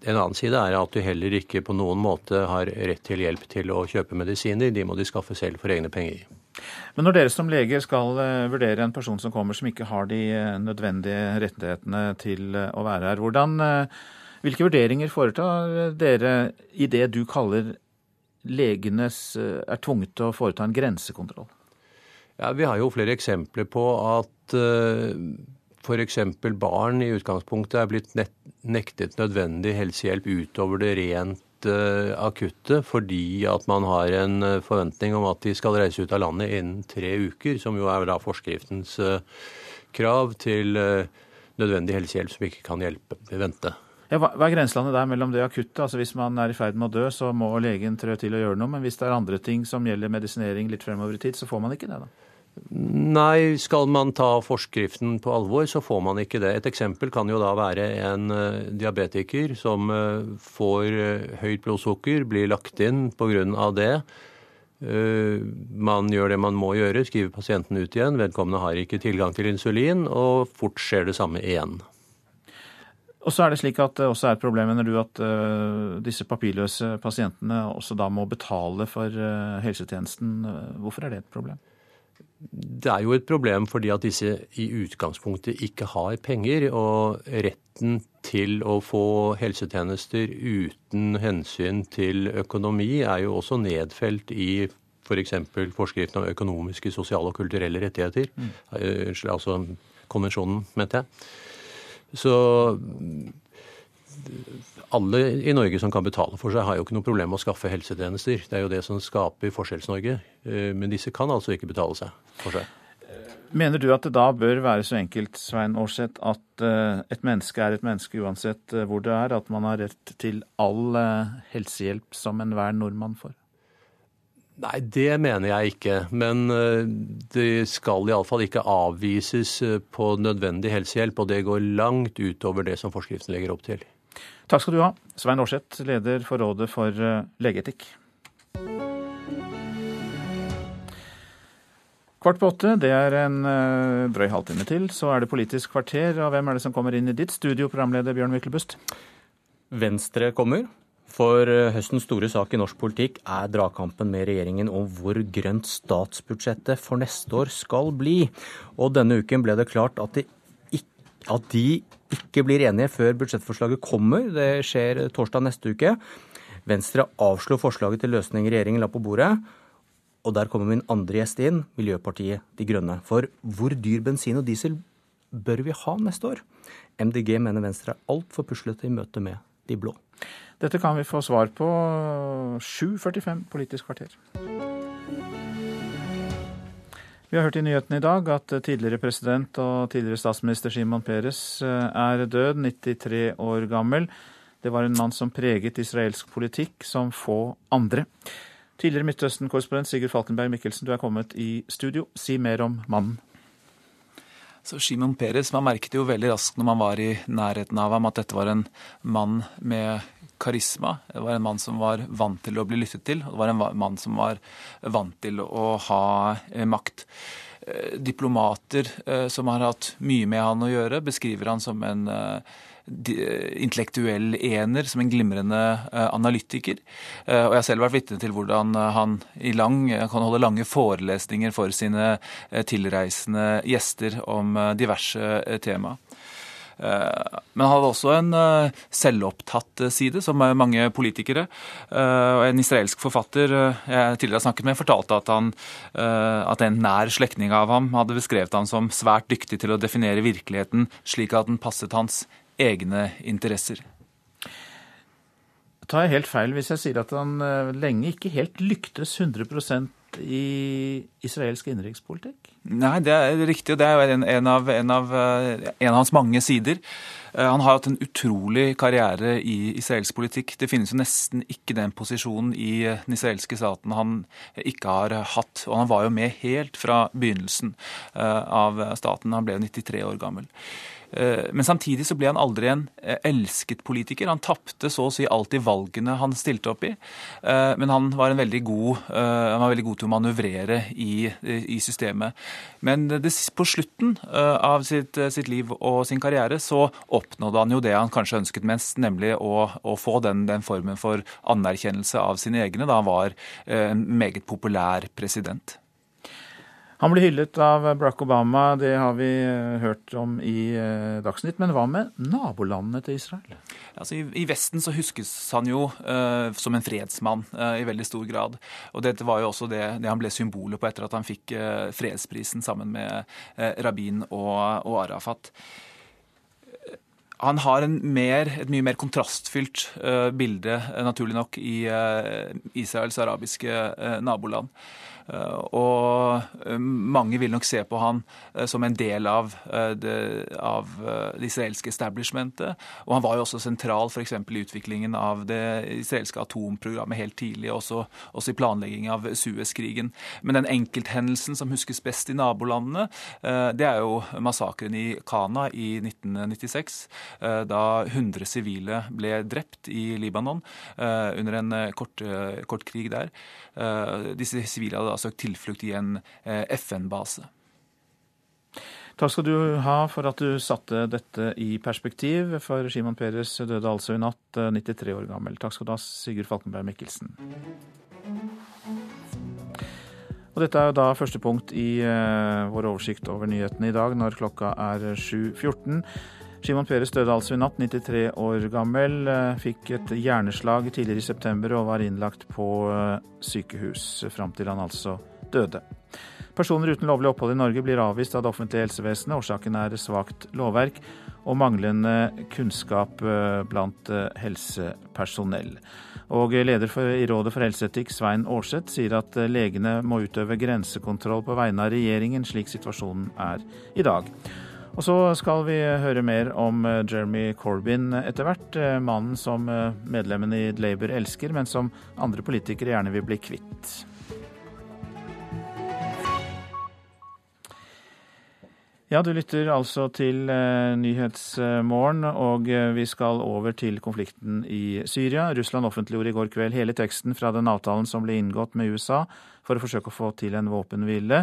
En annen side er at du heller ikke på noen måte har rett til hjelp til å kjøpe medisiner. De må de skaffe selv for egne penger. Men når dere som leger skal eh, vurdere en person som kommer som ikke har de eh, nødvendige rettighetene til å være her, hvordan, hvilke vurderinger foretar dere i det du kaller legenes er tvunget til å foreta en grensekontroll? Ja, Vi har jo flere eksempler på at f.eks. barn i utgangspunktet er blitt nektet nødvendig helsehjelp utover det rent uh, akutte fordi at man har en forventning om at de skal reise ut av landet innen tre uker, som jo er da forskriftens krav til nødvendig helsehjelp som ikke kan hjelpe, vente. Ja, hva er grenselandet der mellom det akutte? Altså Hvis man er i ferd med å dø, så må legen trø til å gjøre noe. Men hvis det er andre ting som gjelder medisinering litt fremover i tid, så får man ikke det, da? Nei, skal man ta forskriften på alvor, så får man ikke det. Et eksempel kan jo da være en uh, diabetiker som uh, får uh, høyt blodsukker, blir lagt inn pga. det. Man gjør det man må gjøre, skriver pasienten ut igjen. Vedkommende har ikke tilgang til insulin, og fort skjer det samme igjen. Og så er det slik at det også er et problem, mener du, at disse papirløse pasientene også da må betale for helsetjenesten. Hvorfor er det et problem? Det er jo et problem fordi at disse i utgangspunktet ikke har penger. Og retten til å få helsetjenester uten hensyn til økonomi er jo også nedfelt i f.eks. For forskriften om økonomiske, sosiale og kulturelle rettigheter. Mm. Altså konvensjonen, mente jeg. Så alle i Norge som kan betale for seg, har jo ikke noe problem med å skaffe helsetjenester. Det er jo det som skaper Forskjells-Norge. Eh, men disse kan altså ikke betale seg for seg. Mener du at det da bør være så enkelt, Svein Aarseth, at eh, et menneske er et menneske uansett eh, hvor det er, at man har rett til all helsehjelp som enhver nordmann får? Nei, det mener jeg ikke. Men det skal iallfall ikke avvises på nødvendig helsehjelp, og det går langt utover det som forskriften legger opp til. Takk skal du ha, Svein Aarseth, leder for Rådet for eh, legeetikk. Kvart på åtte, det er en drøy halvtime til. Så er det Politisk kvarter, og hvem er det som kommer inn i ditt studio, programleder Bjørn Myklebust? Venstre kommer. For eh, høstens store sak i norsk politikk er dragkampen med regjeringen om hvor grønt statsbudsjettet for neste år skal bli. Og denne uken ble det klart at de at de ikke blir enige før budsjettforslaget kommer. Det skjer torsdag neste uke. Venstre avslo forslaget til løsning regjeringen la på bordet. Og der kommer min andre gjest inn, Miljøpartiet De Grønne. For hvor dyr bensin og diesel bør vi ha neste år? MDG mener Venstre er altfor puslete i møte med de blå. Dette kan vi få svar på 7.45 Politisk kvarter. Vi har hørt i nyhetene i dag at tidligere president og tidligere statsminister Simon Peres eh, er død, 93 år gammel. Det var en mann som preget israelsk politikk som få andre. Tidligere Midtøsten-korrespondent Sigurd Falkenberg Mikkelsen, du er kommet i studio. Si mer om mannen. Så Shimon Peres, Man merket jo veldig raskt når man var i nærheten av ham, at dette var en mann med karisma. Det var en mann som var vant til å bli lyttet til. Det var en mann som var vant til å ha eh, makt. Eh, diplomater eh, som har hatt mye med han å gjøre, beskriver han som en intellektuell ener, som en glimrende analytiker. Og jeg har selv vært vitne til hvordan han i lang, kan holde lange forelesninger for sine tilreisende gjester om diverse tema. Eh, men han hadde også en eh, selvopptatt side, som mange politikere. Eh, og En israelsk forfatter jeg tidligere har snakket med, fortalte at, han, at en nær slektning av ham hadde beskrevet ham som svært dyktig til å definere virkeligheten slik at den passet hans egne interesser. Tar jeg helt feil hvis jeg sier at han lenge ikke helt lyktes 100% i israelsk innenrikspolitikk? Nei, det er riktig. og Det er en, en, av, en, av, eh, en, av, hans mange sider. Eh, han har hatt en utrolig karriere i israelsk politikk. Det finnes jo nesten ikke den posisjonen i eh, den israelske staten han ikke har hatt. Og han var jo med helt fra begynnelsen av staten. Han ble 93 år gammel. Eh, men samtidig så ble han aldri en eh, elsket politiker. Han tapte så å si alltid valgene han stilte opp i. Eh, men han var, veldig god, han var veldig god til å manøvrere i i, systemet. Men det, på slutten av sitt, sitt, liv og sin karriere så oppnådde han jo det han kanskje ønsket mest, nemlig å, å få den, den, formen for anerkjennelse av sine egne da han var en meget populær president. Han ble hyllet av Barack Obama, det har vi eh, hørt om i eh, Dagsnytt. Men hva med nabolandene til Israel? Altså, i, Vesten så huskes han jo uh, som en fredsmann uh, i veldig stor grad. Og dette var jo også det, det han ble symbolet på etter at han fikk uh, fredsprisen sammen med Rabin og, og Arafat han har mer, et mye mer kontrastfylt uh, bilde, naturlig nok, i uh, Israels arabiske uh, naboland. Eh, og eh, mange vil nok se på han eh, som en del av det, av det israelske establishmentet. Og han var jo også sentral f.eks. i utviklingen av det israelske atomprogrammet helt tidlig, også, også i planlegging av Suez-krigen. Men den enkelthendelsen som huskes best i nabolandene, det er jo massakren i Kana i 1996, da 100 sivile ble drept i Libanon under en kort, kort krig der. Disse sivile hadde søkt tilflukt i en eh, FN-base. Takk skal du ha for at du satte dette i perspektiv, for Shimon Peres døde altså i natt, 93 eh, år gammel. Takk skal du ha, Sigurd Falkenberg Mikkelsen. Og dette er da første punkt i uh, vår oversikt over nyhetene i dag, når klokka er 7.14. Shimon Peres døde altså i natt, 93 år gammel. Fikk et hjerneslag tidligere i september og var innlagt på eh, sykehus fram til han altså døde. Personer uten lovlig opphold i Norge blir avvist av det offentlige helsevesenet. Årsaken er svakt lovverk og manglende kunnskap eh, blant eh, helsepersonell. Og leder for, i Rådet for helseetikk, Svein Aarseth, sier at legene må utøve grensekontroll på vegne av regjeringen, slik situasjonen er i dag. Og så skal vi høre mer om eh, Jeremy Corbyn etter hvert. Eh, mannen som eh, medlemmene i Labour elsker, men som andre politikere gjerne vil bli kvitt. Ja, du lytter altså til Nyhetsmorgen, og vi skal over til konflikten i Syria. Russland offentliggjorde i går kveld hele teksten fra den avtalen som ble inngått med USA for å forsøke å få til en våpenhvile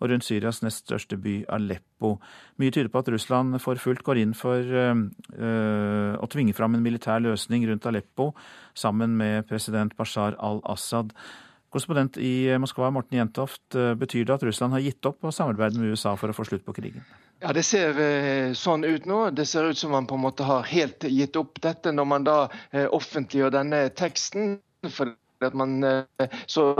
og rundt Syrias nest største by Aleppo. Mye tyder på at Russland for fullt går inn for øh, å tvinge fram en militær løsning rundt Aleppo sammen med president Bashar al-Assad. Korrespondent i Moskva, Morten Jentoft, betyr det at Russland har gitt opp å samarbeide med USA for å få slutt på krigen? Ja, Det ser eh, sånn ut nå. Det ser ut som man på en måte har helt gitt opp dette når man da eh, offentliggjør denne teksten. For at man så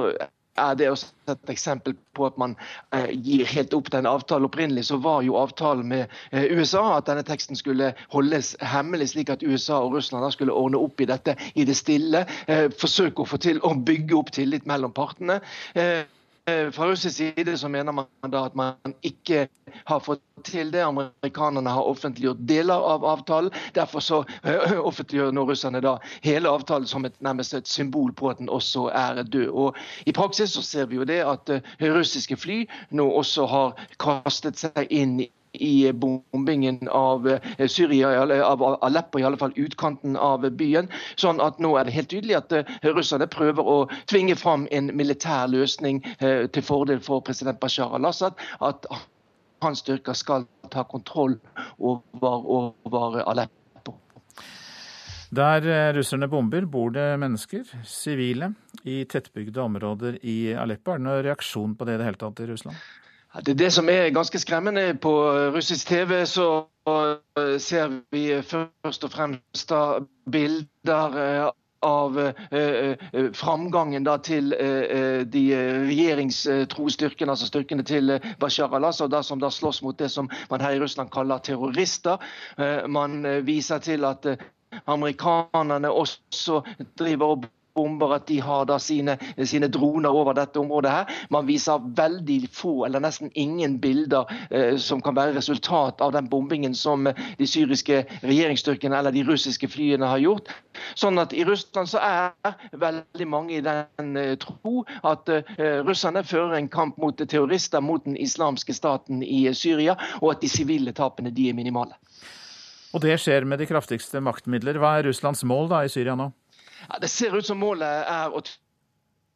er det også et eksempel på at man eh, gir helt opp den avtalen. Opprinnelig så var jo avtalen med eh, USA at denne teksten skulle holdes hemmelig, slik at USA og Russland da skulle ordne opp i dette i det stille. Eh, forsøke å få til å bygge opp tillit mellom partene. Eh, fra russisk side så mener man da at man ikke har fått til det. Amerikanerne har offentliggjort deler av avtalen. Derfor så uh, offentliggjør nå russerne da hele avtalen som et, nærmest et symbol på at den også er død. Og I praksis så ser vi jo det at uh, russiske fly nå også har kastet seg inn i bombingen av eh, Syria, av Aleppo, i alle fall utkanten av byen. Sånn at nå er det helt tydelig at eh, russerne prøver å tvinge fram en militær løsning eh, til fordel for president Bashar al-Assad. At hans styrker skal ta kontroll over, over Aleppo. Der russerne bomber, bor det mennesker, sivile, i tettbygde områder i Aleppo. Er det noen reaksjon på det i det hele tatt i Russland? Det det som er ganske skremmende. På russisk TV så eh, ser vi først og fremst bilder eh, av eh, framgangen til de regjeringstro styrkene, altså styrkene til Bashar al-Assad, som da slåss mot det som man her i Russland kaller terrorister. man viser til at amerikanerne også driver og bomber, at de har da sine, sine, droner over dette området. her. Man viser veldig få, eller nesten ingen, bilder eh, som kan være resultat av den bombingen som de syriske regjeringsstyrkene eller de russiske flyene har gjort. Sånn at I Russland så er veldig mange i den eh, tro at eh, russerne fører en kamp mot terrorister, mot den islamske staten i Syria, og at de sivile tapene de er minimale. Og det skjer med de kraftigste maktmidler. Hva er Russlands mål da i Syria nå? Ja, det ser ut som målet er å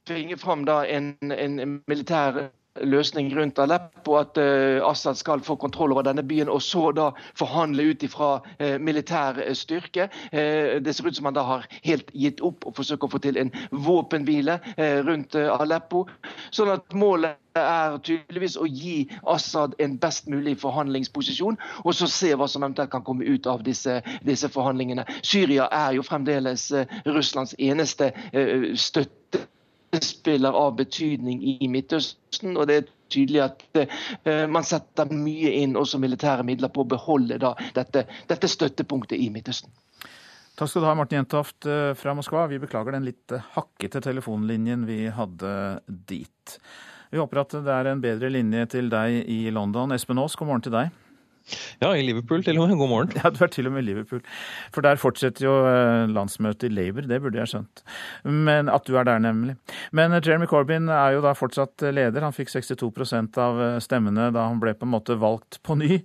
tvinge fram en, en, militær løsning rundt Aleppo, at uh, Assad skal få kontroll over denne byen, og så da forhandle ut ifra uh, militær styrke. Uh, det ser ut som han da har helt gitt opp og forsøker å få til en våpenhvile rundt Aleppo. Sånn at målet er tydeligvis å gi Assad en best mulig forhandlingsposisjon, og så se hva som eventuelt kan komme ut av disse, disse forhandlingene. Syria er jo fremdeles Russlands eneste støttespiller av betydning i Midtøsten. og det er tydelig at uh, man setter mye inn også militære midler på å beholde da, dette, dette, støttepunktet i Midtøsten. Takk skal du ha, Martin Jentoft eh, fra Moskva. Vi beklager den litt eh, hakkete telefonlinjen vi hadde dit. Vi håper at det er en bedre linje til deg i London. Espen Aas, god morgen til deg. Ja, i Liverpool til og med. God morgen. Ja, du er til og med i Liverpool. For der fortsetter jo eh, landsmøtet i Labour, det burde jeg skjønt. Men At du er der, nemlig. Men eh, Jeremy Corbyn er jo da fortsatt eh, leder. Han fikk 62% av stemmene da han ble på en måte valgt på ny.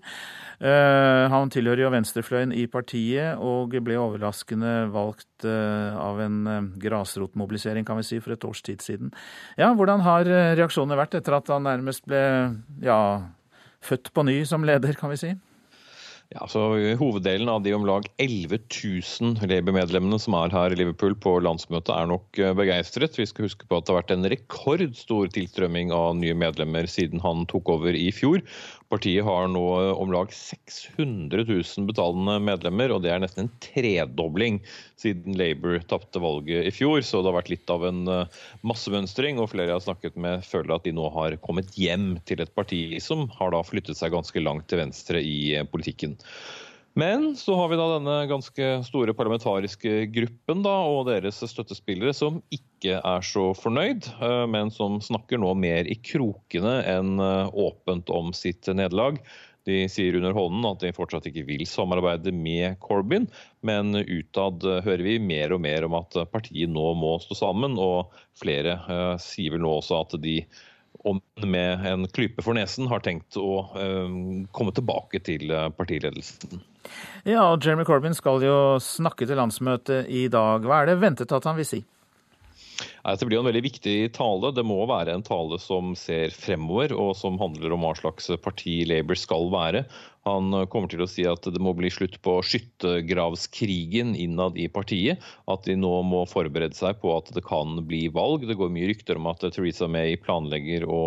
Han tilhører jo venstrefløyen i partiet og ble overraskende valgt av en grasrotmobilisering, kan vi si, for et års tid siden. Ja, Hvordan har reaksjonene vært etter at han nærmest ble ja, født på ny som leder, kan vi si? Ja, så Hoveddelen av de om lag 11 000 Labour-medlemmene som er her i Liverpool på landsmøtet, er nok eh, begeistret. Vi skal huske på at det har vært en rekordstor tilstrømming av nye medlemmer siden han tok over i fjor. Partiet har nå om lag 600 000 betalende medlemmer, og det er nesten en tredobling siden Labour tapte valget i fjor. Så det har vært litt av en eh, massemønstring, og flere jeg har snakket med føler at de nå har kommet hjem til et parti som har da flyttet seg ganske langt til venstre i eh, politikken. Men så har vi da denne ganske store parlamentariske gruppen da, og deres støttespillere som ikke er så fornøyd, eh, men som snakker nå mer i krokene enn åpent om sitt nederlag. De sier under hånden at de fortsatt ikke vil samarbeide med Corbyn, men utad hører vi mer og mer om at partiet nå må stå sammen, og flere uh, sier vel nå også at de om med en klype for nesen har tenkt å uh, komme tilbake til partiledelsen. Ja, og Jeremy Corbyn skal jo snakke til landsmøtet i dag. Hva er det ventet at han vil si? Det blir en veldig viktig tale. Det må være en tale som ser fremover, og som handler om hva slags parti Labour skal være. Han kommer til å si at det må bli slutt på skyttergravskrigen innad i partiet. At de nå må forberede seg på at det kan bli valg. Det går mye rykter om at Theresa May planlegger å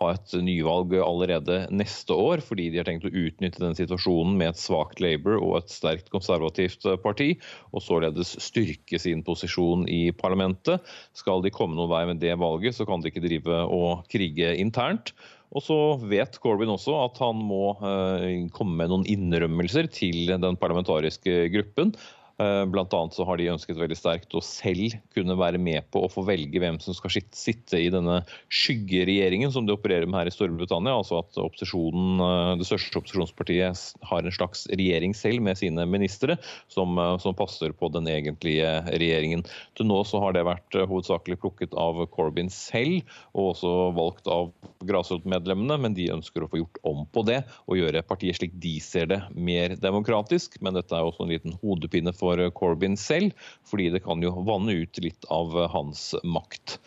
ha et nyvalg allerede neste år, fordi de har tenkt å utnytte den situasjonen med et svakt Labour og et sterkt konservativt parti, og således styrke sin posisjon i parlamentet. Skal de komme noen vei med det valget, så kan de ikke drive og krige internt. Og så vet Corbyn også at han må eh, komme med noen innrømmelser til den parlamentariske gruppen. Eh, blant annet så har de ønsket veldig sterkt å selv kunne være med på å få velge hvem som skal sitte i denne skyggeregjeringen som de opererer med her i Storbritannia. Altså at opposisjonen, eh, det største opposisjonspartiet har en slags regjering selv med sine ministre, som, eh, som passer på den egentlige regjeringen. Til nå så har det vært hovedsakelig plukket av Corbyn selv, og også valgt av grasrotmedlemmene, men de ønsker å få gjort om på det og gjøre partiet slik de ser det, mer demokratisk. Men dette er også en liten hodepine for for Corbyn selv, fordi det kan jo vanne ut litt av hans makt.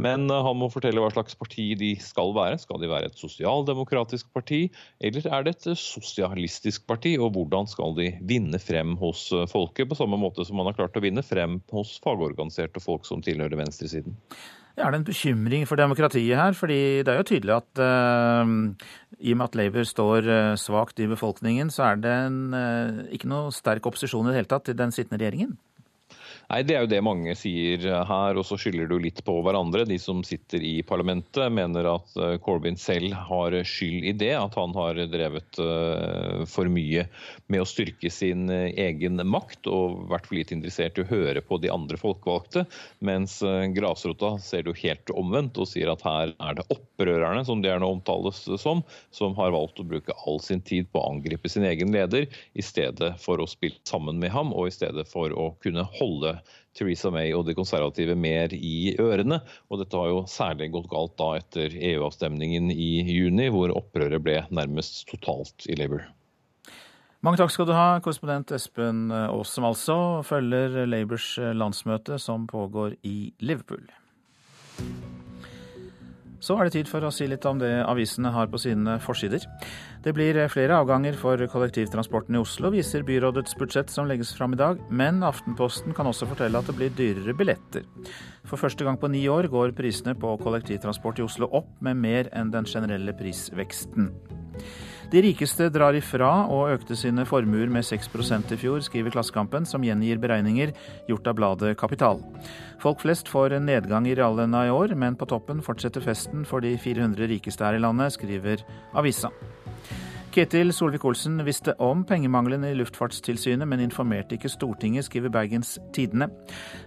Men eh, han må fortelle hva slags parti de skal være. Skal de være et sosialdemokratisk parti, eller er det et sosialistisk parti? Og hvordan skal de vinne frem hos folket, på samme måte som man har klart å vinne frem hos fagorganiserte folk som tilhører venstresiden? Er det en bekymring for demokratiet her? Fordi det er jo tydelig at uh, i og med at Labour står uh, svakt i befolkningen, så er det en, uh, ikke noe sterk opposisjon i det hele tatt til den sittende regjeringen? Nei, Det er jo det mange sier her, og så skylder du litt på hverandre. De som sitter i parlamentet mener at eh, Corbyn selv har skyld i det. At han har drevet eh, for mye med å styrke sin eh, egen makt og vært for lite interessert i å høre på de andre folkevalgte. Mens grasrota ser det jo helt omvendt og sier at her er det opprørerne, som det gjerne omtales som, som har valgt å bruke all sin tid på å angripe sin egen leder, i stedet for å spille sammen med ham og i stedet for å kunne holde Theresa May og de konservative mer i ørene. Og dette har jo særlig gått galt da etter EU-avstemningen i juni, hvor opprøret ble nærmest totalt i Labour. Mange takk skal du ha, korrespondent Espen Aas, som altså følger Labours landsmøte som pågår i Liverpool. Så er det tid for å si litt om det avisene har på sine forsider. Det blir flere avganger for kollektivtransporten i Oslo, viser byrådets budsjett som legges fram i dag. Men Aftenposten kan også fortelle at det blir dyrere billetter. For første gang på ni år går prisene på kollektivtransport i Oslo opp med mer enn den generelle prisveksten. De rikeste drar ifra og økte sine formuer med 6% i fjor, skriver Klassekampen, som gjengir beregninger gjort av bladet Kapital. Folk flest får en nedgang i reallønna i år, men på toppen fortsetter festen for de 400 rikeste her i landet, skriver avisa. Ketil Solvik-Olsen visste om pengemangelen i Luftfartstilsynet, men informerte ikke Stortinget, skriver Bergens Tidende.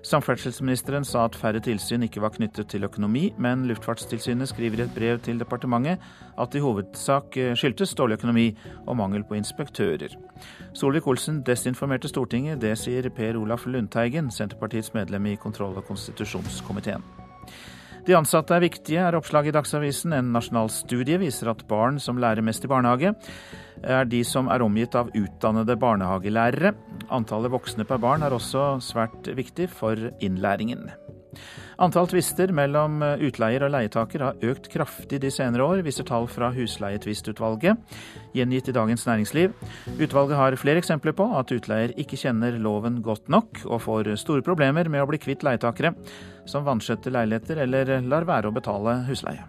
Samferdselsministeren sa at færre tilsyn ikke var knyttet til økonomi, men Luftfartstilsynet skriver i et brev til departementet at det i hovedsak eh, skyldtes dårlig økonomi og mangel på inspektører. Solvik-Olsen desinformerte Stortinget, det sier Per Olaf Lundteigen, Senterpartiets medlem i kontroll- og konstitusjonskomiteen. De ansatte er viktige, er oppslaget i Dagsavisen. En nasjonal studie viser at barn som lærer mest i barnehage, er de som er omgitt av utdannede barnehagelærere. Antallet voksne per barn er også svært viktig for innlæringen. Antall tvister mellom utleier og leietaker har økt kraftig de senere år, viser tall fra Husleietvistutvalget, gjengitt i Dagens Næringsliv. Utvalget har flere eksempler på at utleier ikke kjenner loven godt nok, og får store problemer med å bli kvitt leietakere som vanskjøtter leiligheter eller lar være å betale husleie.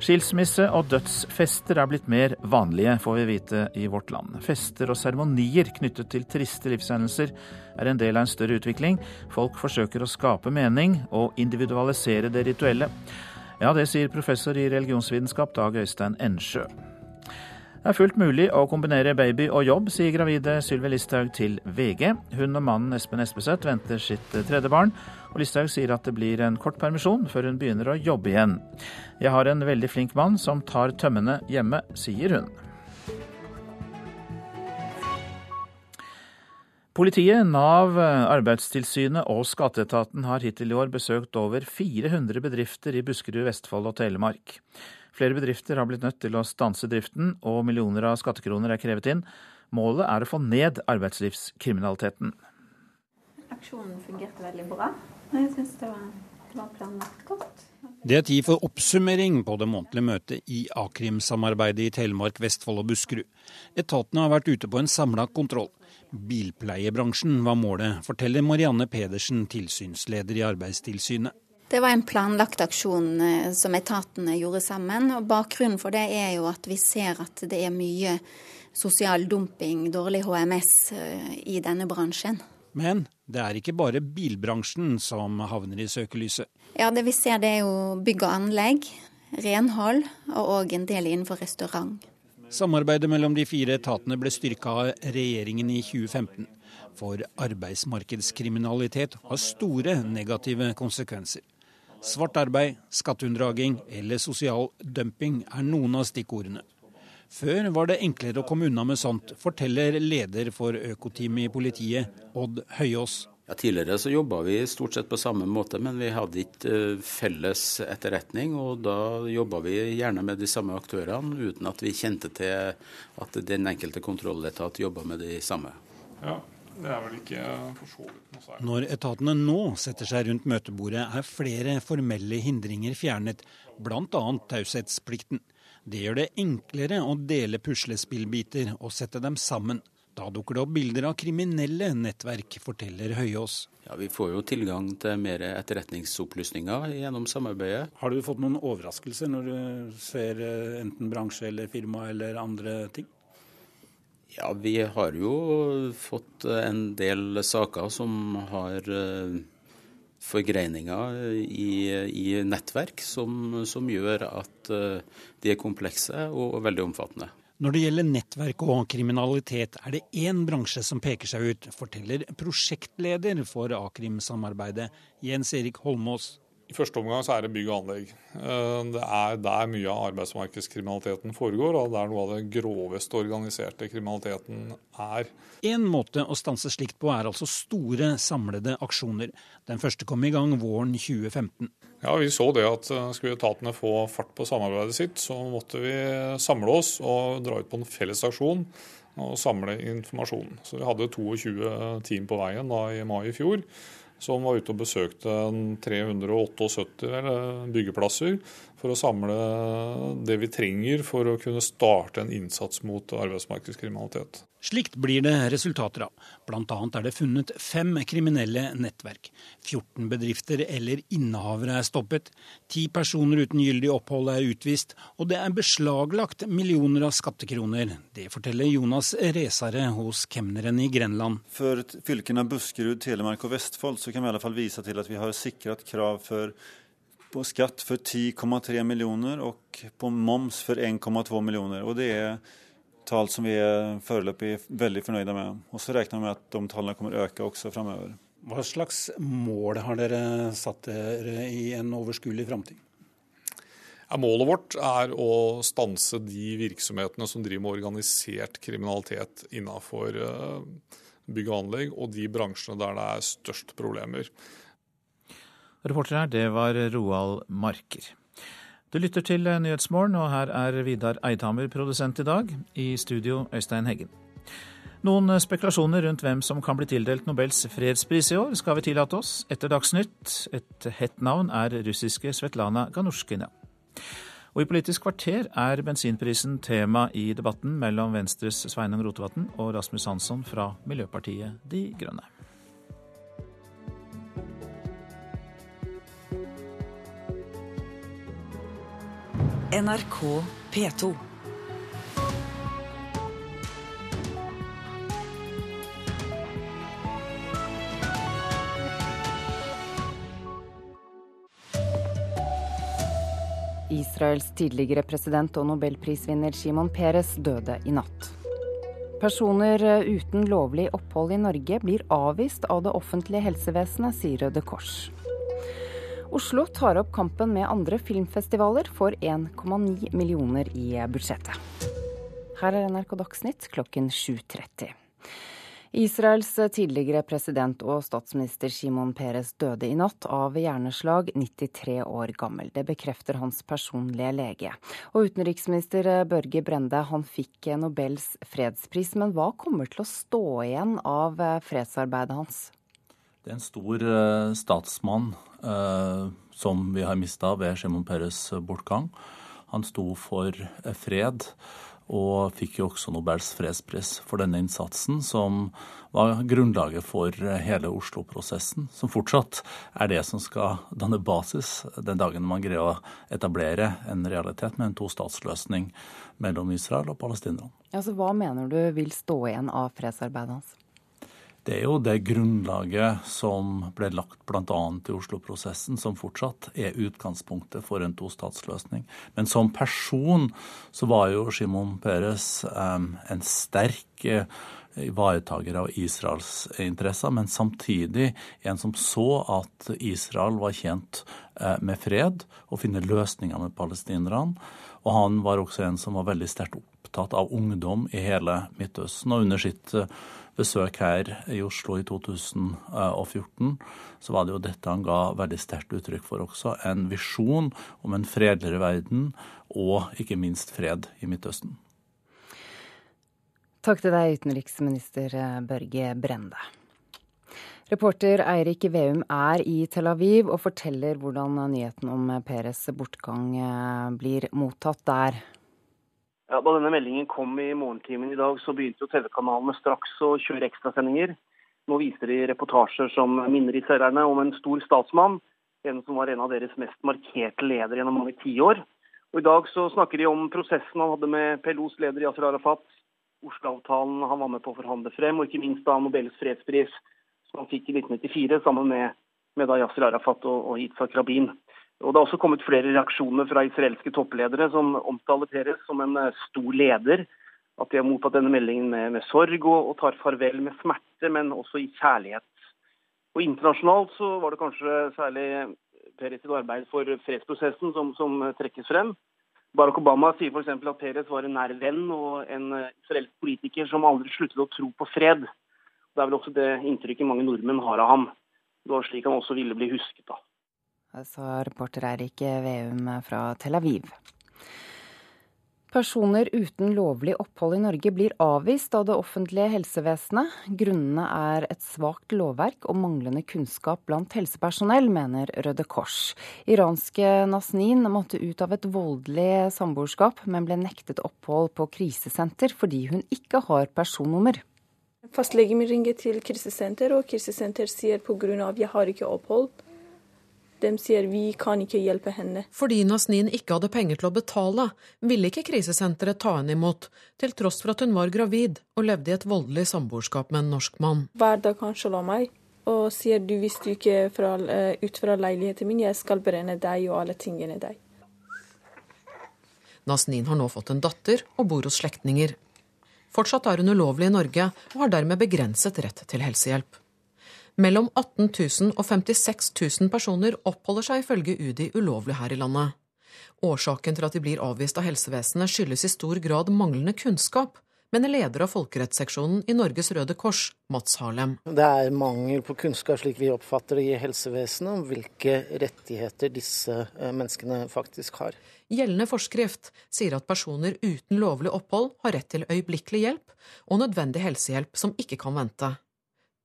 Skilsmisse og dødsfester er blitt mer vanlige, får vi vite i vårt land. Fester og seremonier knyttet til triste livshendelser er en del av en større utvikling. Folk forsøker å skape mening og individualisere det rituelle. Ja, det sier professor i religionsvitenskap Dag Øystein Ensjø. Det er fullt mulig å kombinere baby og jobb, sier gravide Sylvi Listhaug til VG. Hun og mannen Espen Espeseth venter sitt tredje barn, og Listhaug sier at det blir en kort permisjon før hun begynner å jobbe igjen. Jeg har en veldig flink mann som tar tømmene hjemme, sier hun. Politiet, Nav, Arbeidstilsynet og Skatteetaten har hittil i år besøkt over 400 bedrifter i Buskerud, Vestfold og Telemark. Flere bedrifter har blitt nødt til å stanse driften, og millioner av skattekroner er krevet inn. Målet er å få ned arbeidslivskriminaliteten. Aksjonen fungerte veldig bra. Jeg syns det, det var planlagt godt. Det er tid for oppsummering på det månedlige møtet i a-krimsamarbeidet i Telemark, Vestfold og Buskerud. Etatene har vært ute på en samla kontroll. Bilpleiebransjen var målet, forteller Marianne Pedersen, tilsynsleder i Arbeidstilsynet. Det var en planlagt aksjon eh, som etatene gjorde sammen. og Bakgrunnen for det er jo at vi ser at det er mye sosial dumping, dårlig HMS, eh, i denne bransjen. Men det er ikke bare bilbransjen som havner i søkelyset. Ja, Det vi ser det er jo bygg og anlegg, renhold og òg en del innenfor restaurant. Samarbeidet mellom de fire etatene ble styrka av regjeringen i 2015. For arbeidsmarkedskriminalitet har store negative konsekvenser. Svart arbeid, skatteunndraging eller sosial dumping er noen av stikkordene. Før var det enklere å komme unna med sånt, forteller leder for økoteamet i politiet, Odd Høyås. Ja, tidligere så jobba vi stort sett på samme måte, men vi hadde ikke eh, felles etterretning. Og da jobba vi gjerne med de samme aktørene, uten at vi kjente til at den enkelte kontrolletat jobba med de samme. Ja, det er vel ikke for så vidt noe særlig. Når etatene nå setter seg rundt møtebordet, er flere formelle hindringer fjernet, bl.a. taushetsplikten. Det gjør det enklere å dele puslespillbiter og sette dem sammen. Da dukker det opp bilder av kriminelle nettverk, forteller Høyås. Ja, Vi får jo tilgang til mer etterretningsopplysninger gjennom samarbeidet. Har du fått noen overraskelser når du ser eh, enten bransje eller firma eller andre ting? Ja, vi har jo fått en del saker som har eh, forgreininger i, i nettverk som, som, gjør at eh, de er komplekse og veldig omfattende. Når det gjelder nettverk og kriminalitet, er det én bransje som peker seg ut, forteller prosjektleder for a-krimsamarbeidet, Jens Erik Holmås. I første omgang så er det bygg og anlegg. Eh, det er der mye av arbeidsmarkedskriminaliteten foregår, og det er noe av det groveste organiserte kriminaliteten er. En måte å stanse slikt på er altså store, samlede aksjoner. Den første kom i gang våren 2015. Ja, Vi så det at eh, skulle etatene få fart på samarbeidet sitt, så måtte vi samle oss og dra ut på en felles aksjon og samle informasjon. Så Vi hadde 22 team på veien da i mai i fjor. Som var ute og besøkte 378 byggeplasser for å samle det vi trenger for å kunne starte en innsats mot arbeidsmarkedskriminalitet. Slikt blir det resultater av. Bl.a. er det funnet fem kriminelle nettverk. 14 bedrifter eller innehavere er stoppet. Ti personer uten gyldig opphold er utvist. Og det er beslaglagt millioner av skattekroner. Det forteller Jonas Resare hos kemneren i Grenland. For fylkene Buskerud, Telemark og Vestfold så kan vi i alle fall vise til at vi har sikret krav for på skatt for 10,3 millioner og på moms for 1,2 millioner. Og det er tall som vi er foreløpig veldig fornøyde med. Og så regner vi med at de tallene kommer å øke også framover. Hva slags mål har dere satt dere i en overskuelig framtid? Ja, målet vårt er å stanse de virksomhetene som driver med organisert kriminalitet innenfor eh, bygg og anlegg, og de bransjene der det er størst problemer. Reporter her, det var Roald Marker. Du lytter til Nyhetsmorgen, og her er Vidar Eidhammer produsent i dag. I studio Øystein Heggen. Noen spekulasjoner rundt hvem som kan bli tildelt Nobels fredspris i år, skal vi tillate oss etter Dagsnytt. Et hett navn er russiske Svetlana Ganushkina. Og i Politisk kvarter er bensinprisen tema i debatten mellom Venstres Sveinung Rotevatn og Rasmus Hansson fra Miljøpartiet De Grønne. NRK P2. Israels tidligere president og nobelprisvinner Shimon Peres døde i natt. Personer uten lovlig opphold i Norge blir avvist av det offentlige helsevesenet, sier Røde Kors. Oslo tar opp kampen med andre filmfestivaler for 1,9 millioner i budsjettet. Her er NRK Dagsnytt klokken 7.30. Israels tidligere president og statsminister Shimon Peres døde i natt av hjerneslag, 93 år gammel. Det bekrefter hans personlige lege. Og utenriksminister Børge Brende han fikk Nobels fredspris, men hva kommer til å stå igjen av fredsarbeidet hans? Det er en stor uh, statsmann eh, som vi har mista ved Shimon Peres bortgang. Han sto for uh, fred og fikk jo også Nobels fredspris for denne innsatsen, som var grunnlaget for hele Oslo-prosessen, som fortsatt er det som skal danne basis den dagen man greier å etablere en realitet med en tostatsløsning mellom Israel og palestinerne. Altså, hva mener du vil stå igjen av fredsarbeidet hans? Det er jo det grunnlaget som ble lagt bl.a. i Oslo-prosessen, som fortsatt er utgangspunktet for en tostatsløsning. Men som person så var jo Shimon Peres en sterk uh, ivaretaker av Israels interesser, men samtidig en som så at Israel var tjent uh, med fred og finne løsninger med palestinerne. Og han var også en som var veldig sterkt opptatt av ungdom i hele Midtøsten. Og under sitt uh, besøk her i Oslo i 2014, så var det jo dette han ga veldig sterkt uttrykk for også. En visjon om en fredeligere verden og ikke minst fred i Midtøsten. Takk til deg, utenriksminister Børge Brende. Reporter Eirik Veum er i Tel Aviv og forteller hvordan nyheten om Peres bortgang blir mottatt der. Ja, da denne meldingen kom i morgentimen i dag, så begynte jo TV-kanalene straks å kjøre ekstrasendinger. Nå viser de reportasjer som minner i israelerne om en stor statsmann. En som var en av deres mest markerte ledere gjennom mange tiår. Og I dag så snakker de om prosessen han hadde med PLOs leder Yasir Arafat, Oslo-avtalen han var med på å forhandle frem, og ikke minst da Nobels fredspris, som han fikk i 1994 sammen med, med da Yasir Arafat og, og Yitzhak Rabin. Og Det har også kommet flere reaksjoner fra israelske toppledere som omtaler Peres som en eh, stor leder. At de har mottatt denne meldingen med, med sorg og, og, tar farvel med smerte, men også i kjærlighet. Og Internasjonalt så var det kanskje særlig Peres sitt arbeid for fredsprosessen som, som trekkes frem. Barack Obama sier f.eks. at Peres var en nær venn og en eh, israelsk politiker som aldri sluttet å tro på fred. Det er vel også det inntrykket mange nordmenn har av ham. Det var slik han også ville bli husket. da sa reporter Eirik Veum fra Tel Aviv. Personer uten lovlig opphold i Norge blir avvist av det offentlige helsevesenet. Grunnene er et svakt lovverk og manglende kunnskap blant helsepersonell, mener Røde Kors. Iranske Nasnin måtte ut av et voldelig samboerskap, men ble nektet opphold på krisesenter fordi hun ikke har personnummer. Fastlegen min ringer til krisesenter, og krisesenter sier pga. jeg har ikke opphold de sier vi kan ikke hjelpe henne. Fordi Nasnin ikke hadde penger til å betale, ville ikke krisesenteret ta henne imot, til tross for at hun var gravid og levde i et voldelig samboerskap med en norsk mann. Hver dag han slår meg og sier du hvis du ikke fra, eh, ut fra leiligheten min, jeg skal brenne deg og alle tingene deg. Nasnin har nå fått en datter og bor hos slektninger. Fortsatt er hun ulovlig i Norge og har dermed begrenset rett til helsehjelp. Mellom 18 000 og 56 000 personer oppholder seg ifølge UDI ulovlig her i landet. Årsaken til at de blir avvist av helsevesenet skyldes i stor grad manglende kunnskap, mener leder av folkerettsseksjonen i Norges Røde Kors, Mats Harlem. Det er mangel på kunnskap, slik vi oppfatter det i helsevesenet, om hvilke rettigheter disse eh, menneskene faktisk har. Gjeldende forskrift sier at personer uten lovlig opphold har rett til øyeblikkelig hjelp og nødvendig helsehjelp som ikke kan vente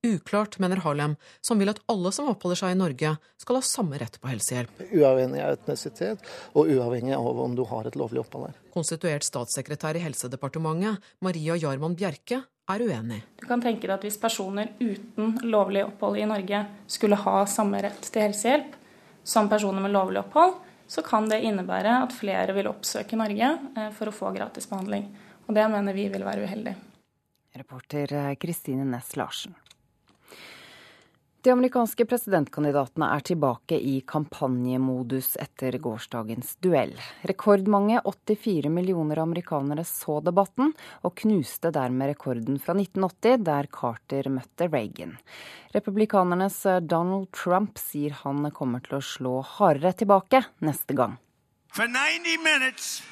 uklart, mener Harlem, som vil at alle som oppholder seg i Norge, skal ha samme rett på helsehjelp. Uavhengig av etnisitet, og uavhengig av om du har et lovlig opphold her. Konstituert statssekretær i Helsedepartementet, Maria Jarman Bjerke, er uenig. Du kan tenke deg at Hvis personer uten lovlig opphold i Norge skulle ha samme rett til helsehjelp som personer med lovlig opphold, så kan det innebære at flere vil oppsøke Norge eh, for å få gratis behandling. Og Det mener vi vil være uheldig. Reporter eh, Kristine Næss Larsen. De amerikanske presidentkandidatene er tilbake i kampanjemodus etter gårsdagens duell. Rekordmange 84 millioner amerikanere så debatten, og knuste dermed rekorden fra 1980, der Carter møtte Reagan. Republikanernes Donald Trump sier han kommer til å slå hardere tilbake neste gang. For 90 minutes,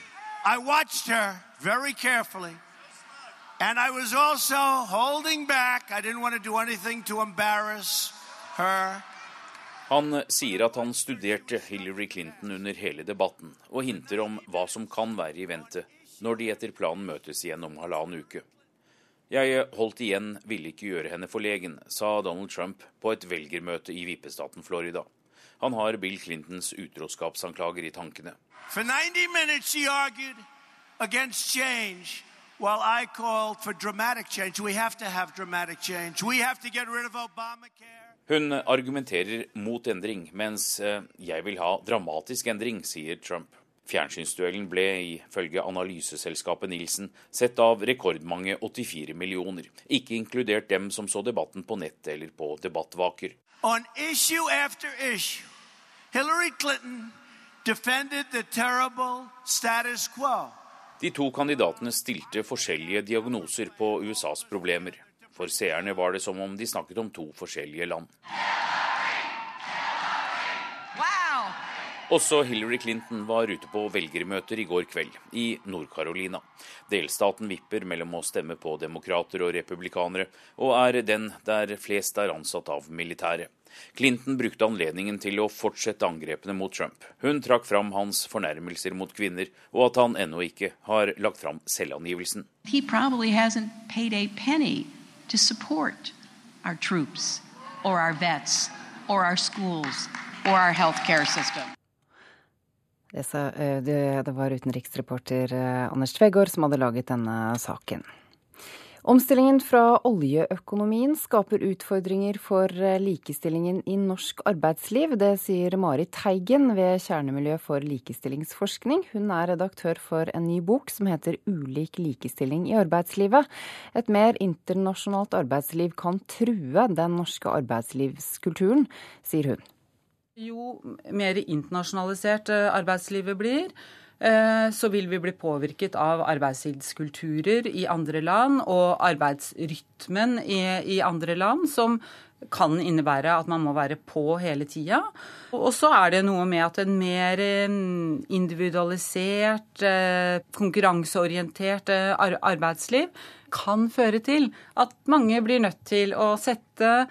I watched her very carefully. And I was also holding back. I didn't want to do anything to embarrass han sier at han studerte Hillary Clinton under hele debatten, og hinter om hva som kan være i vente når de etter planen møtes igjen om halvannen uke. Jeg holdt igjen, ville ikke gjøre henne forlegen, sa Donald Trump på et velgermøte i vippestaten Florida. Han har Bill Clintons utroskapsanklager i tankene. For 90 minutes she argued against change. While I called for dramatic change, we have to have dramatic change. We have to get Obamacare. Hun argumenterer mot endring, mens eh, jeg vil ha dramatisk endring, sier Trump. Fjernsynsduellen ble ifølge analyseselskapet Nielsen sett av rekordmange 84 millioner, ikke inkludert dem som så debatten på nett eller på debattvaker. On issue after issue, Hillary Clinton defended the terrible status quo. De to kandidatene stilte forskjellige diagnoser på USAs problemer. For seerne var det som om de snakket om to forskjellige land. Også Hillary Clinton var ute på velgermøter i går kveld, i Nord-Carolina. Delstaten vipper mellom å stemme på demokrater og republikanere, og er den der flest er ansatt av militæret. Clinton brukte anledningen til å fortsette angrepene mot Trump. Hun trakk fram hans fornærmelser mot kvinner, og at han ennå ikke har lagt fram selvangivelsen. He to support our troops or our vets or our schools or our healthcare system. Det, eh, var utenriksreporter eh, Anders Tvegård som hadde laget denne saken. Omstillingen fra oljeøkonomien skaper utfordringer for eh, likestillingen i norsk arbeidsliv. Det sier Mari Teigen ved Kjernemiljø for likestillingsforskning. Hun er redaktør for en ny bok som heter Ulik likestilling i arbeidslivet. Et mer internasjonalt arbeidsliv kan true den norske arbeidslivskulturen, sier hun. Jo mer internasjonalisert eh, arbeidslivet blir, så vil vi bli påvirket av arbeidstidskulturer i andre land og arbeidsrytmen i, i, andre land, som kan innebære at man må være på hele tida. Og så er det noe med at en mer eh, individualisert, eh, konkurranseorientert arbeidsliv kan føre til at mange blir nødt til å sette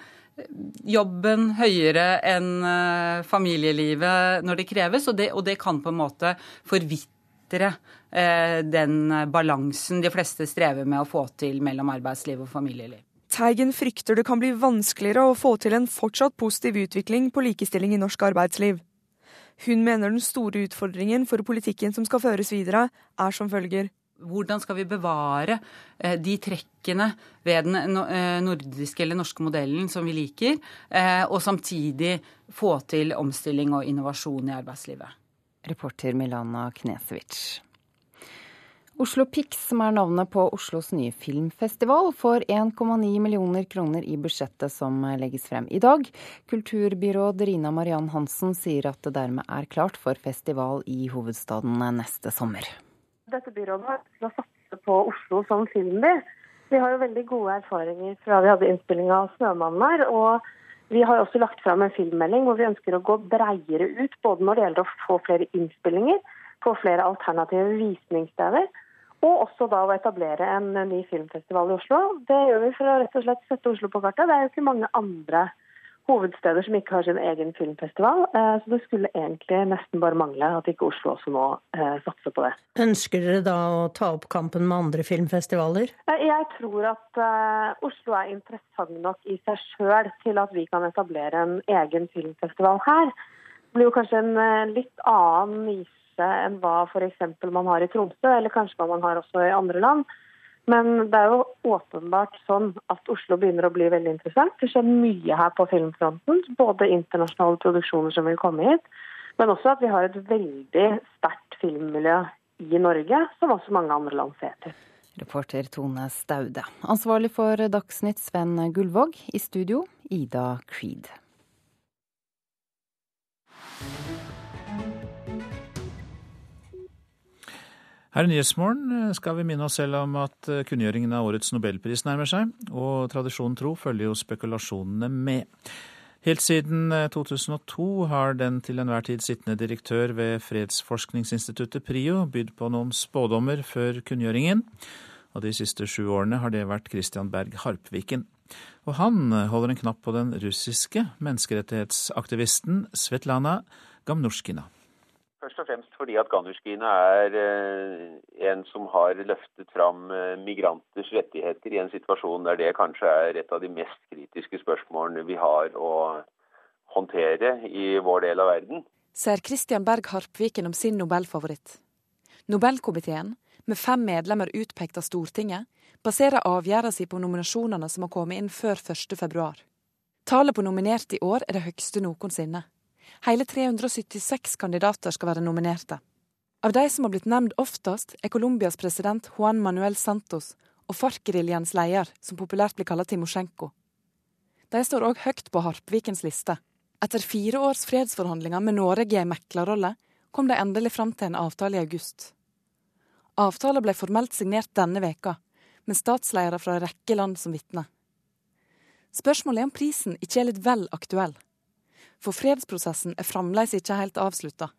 jobben høyere enn eh, familielivet når det kreves, og det, og det kan på en måte forvitre eh, den balansen de fleste strever med å få til mellom arbeidsliv og familieliv. Teigen frykter det kan bli vanskeligere å få til en fortsatt positiv utvikling på likestilling i norsk arbeidsliv. Hun mener den store utfordringen for politikken som skal føres videre, er som følger. Hvordan skal vi bevare eh, de trekkene ved den eh, nordiske eller norske modellen som vi liker, eh, og samtidig få til omstilling og innovasjon i arbeidslivet? Reporter Milana Knesevic. Oslo Pix, som er navnet på Oslos nye filmfestival, får 1,9 millioner kroner i budsjettet som legges frem i dag. Kulturbyråd Rina Mariann Hansen sier at det dermed er klart for festival i hovedstaden neste sommer dette byrådet til å satse på Oslo som filmby. Vi har jo veldig gode erfaringer fra vi hadde innspilling av 'Snømannen' her. Og vi har også lagt fram en filmmelding hvor vi ønsker å gå breiere ut, både når det gjelder å få flere innspillinger, få flere alternative visningssteder, og også da å etablere en ny filmfestival i Oslo. Det gjør vi for å rett og slett sette Oslo på kartet. Det er jo ikke mange andre hovedsteder som ikke har sin egen filmfestival. Eh, så det skulle egentlig nesten bare mangle at ikke Oslo også nå eh, satser på det. Ønsker dere da å ta opp kampen med andre filmfestivaler? Eh, jeg tror at Oslo er interessant nok i seg sjøl til at vi kan etablere en egen filmfestival her. Det blir jo kanskje en litt annen nise enn hva f.eks. man har i Tromsø, eller kanskje hva man har også i andre land. Men det er jo åpenbart sånn at Oslo begynner å bli veldig interessant. Det skjer mye her på filmfronten. Både internasjonale produksjoner som vil komme hit, men også at vi har et veldig sterkt filmmiljø i Norge, som også mange andre land ser til. Reporter Tone Staude. Ansvarlig for Dagsnytt Sven Gullvåg. I studio Ida Creed. Her i Nyhetsmorgen skal vi minne oss selv om at eh, kunngjøringen av årets nobelpris nærmer seg, og tradisjonen tro følger jo spekulasjonene med. Helt siden 2002 eh, har den til enhver tid sittende direktør ved Fredsforskningsinstituttet, PRIO, bydd på noen spådommer før kunngjøringen. Og de siste sju årene har det vært Christian Berg Harpviken. Og han holder en knapp på den russiske menneskerettighetsaktivisten Svetlana Gamnushkina. Først og fremst fordi at Ganushkina er eh, en som har løftet fram eh, migranters rettigheter i en situasjon der det kanskje er et av de mest kritiske spørsmålene vi har å håndtere i vår del av verden. Ser Christian Berg Harpviken om sin nobelfavoritt. Nobelkomiteen, med fem medlemmer utpekt av Stortinget, baserer avgjørelsen på nominasjonene som har kommet inn før 1.2. Tallet på nominerte i år er det høyeste noensinne. Hele 376 kandidater skal være nominerte. Av de som har blitt nevnt oftest, er Colombias president Juan Manuel Santos og FARC-geriljaens leder, som populært blir kalt Timosjenko. De står òg høyt på Harpvikens liste. Etter fire års fredsforhandlinger med Norge i meklerrolle, kom de endelig fram til en avtale i august. Avtalen ble formelt signert denne veka, med statsledere fra en rekke land som vitner. Spørsmålet er om prisen ikke er litt vel aktuell. For fredsprosessen er fremdeles ikke helt avslutta.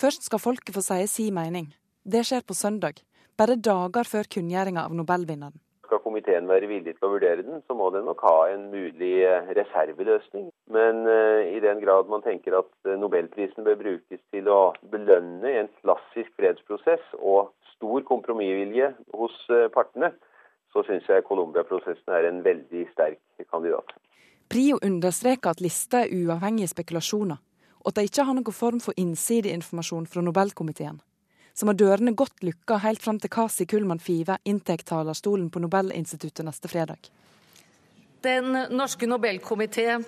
Først skal folket få si sin mening. Det skjer på søndag, bare dager før kunngjøringa av nobelvinneren. Skal komiteen være villig til å vurdere den, så må den nok ha en mulig eh, reserveløsning. Men uh, i den grad man tenker at eh, nobelprisen bør brukes til å belønne en klassisk fredsprosess og stor kompromissvilje hos partene, så syns jeg Colombia-prosessen er en veldig sterk kandidat. Prio understreker at lista er uavhengige spekulasjoner, og at de ikke har noen form for innsideinformasjon fra Nobelkomiteen, som har dørene godt lukka helt fram til Kasi Kullmann Five inntar talerstolen på Nobelinstituttet neste fredag. Den norske Nobelkomité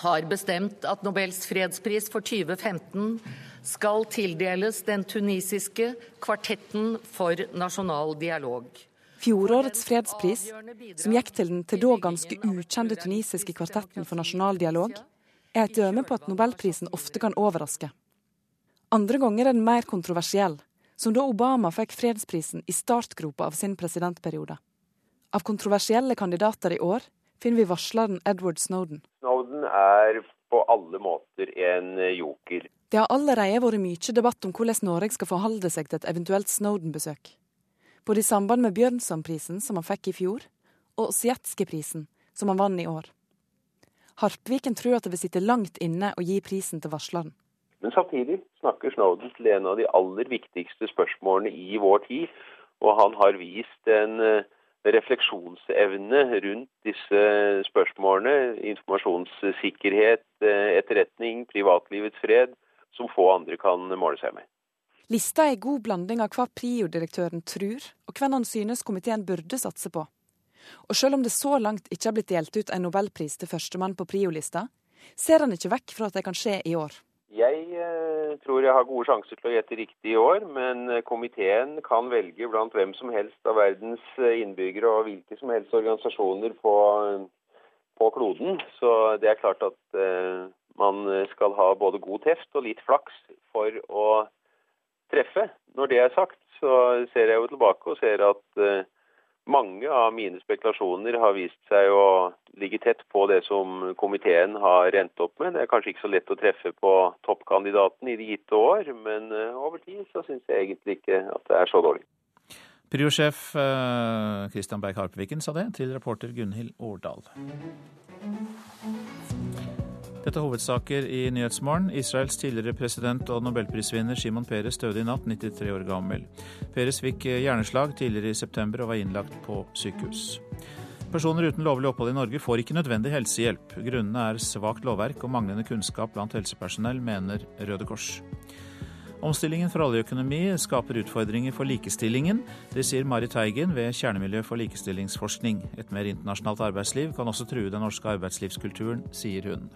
har bestemt at Nobels fredspris for 2015 skal tildeles den tunisiske kvartetten for nasjonal dialog. Fjorårets fredspris, som gikk til den til da ganske ukjente tunisiske kvartetten for nasjonal dialog, er et døme på at nobelprisen ofte kan overraske. Andre ganger er den mer kontroversiell, som da Obama fikk fredsprisen i startgropa av sin presidentperiode. Av kontroversielle kandidater i år finner vi varsleren Edward Snowden. Snowden er på alle måter en joker. Det har allerede vært mye debatt om hvordan Norge skal forholde seg til et eventuelt Snowden-besøk både i samband med Bjørnsonprisen, som han fikk i fjor, og Sjetski-prisen, som han vant i år. Harpviken tror at det vil sitte langt inne å gi prisen til varsleren. Men samtidig snakker Snowden til en av de aller viktigste spørsmålene i vår tid. Og han har vist en eh, refleksjonsevne rundt disse spørsmålene, informasjonssikkerhet, eh, etterretning, privatlivets fred, som få andre kan måle seg med. Lista er god blanding av hva PRIO-direktøren tror, og hvem han synes komiteen burde satse på. Og selv om det så langt ikke har blitt delt ut en nobelpris til førstemann på PRIO-lista, ser han ikke vekk fra at det kan skje i år. Jeg eh, tror jeg har gode sjanser til å gjette riktig i år, men eh, komiteen kan velge blant hvem som helst av verdens eh, innbyggere og hvilke som helst organisasjoner på, på kloden. Så det er klart at man skal ha både god teft og litt flaks for å treffe. Når det er sagt, så ser jeg jo tilbake og ser at eh, mange av mine spekulasjoner har vist seg å ligge tett på det som komiteen har endt opp med. Det er kanskje ikke så lett å treffe på toppkandidaten i de gitte år, men eh, over tid så syns jeg egentlig ikke at det er så dårlig. Priosjef Kristian eh, Berg-Harpviken sa det til reporter Gunhild Årdal. Dette er hovedsaker i Nyhetsmorgen. Israels tidligere president og nobelprisvinner Shimon Peres døde i natt, 93 år gammel. Peres fikk hjerneslag tidligere i september og var innlagt på sykehus. Personer uten lovlig opphold i Norge får ikke nødvendig helsehjelp. Grunnene er svakt lovverk og manglende kunnskap blant helsepersonell, mener Røde Kors. Omstillingen for oljeøkonomi skaper utfordringer for likestillingen. Det sier Mari Teigen ved Kjernemiljø for likestillingsforskning. Et mer internasjonalt arbeidsliv kan også true den norske arbeidslivskulturen, sier hun.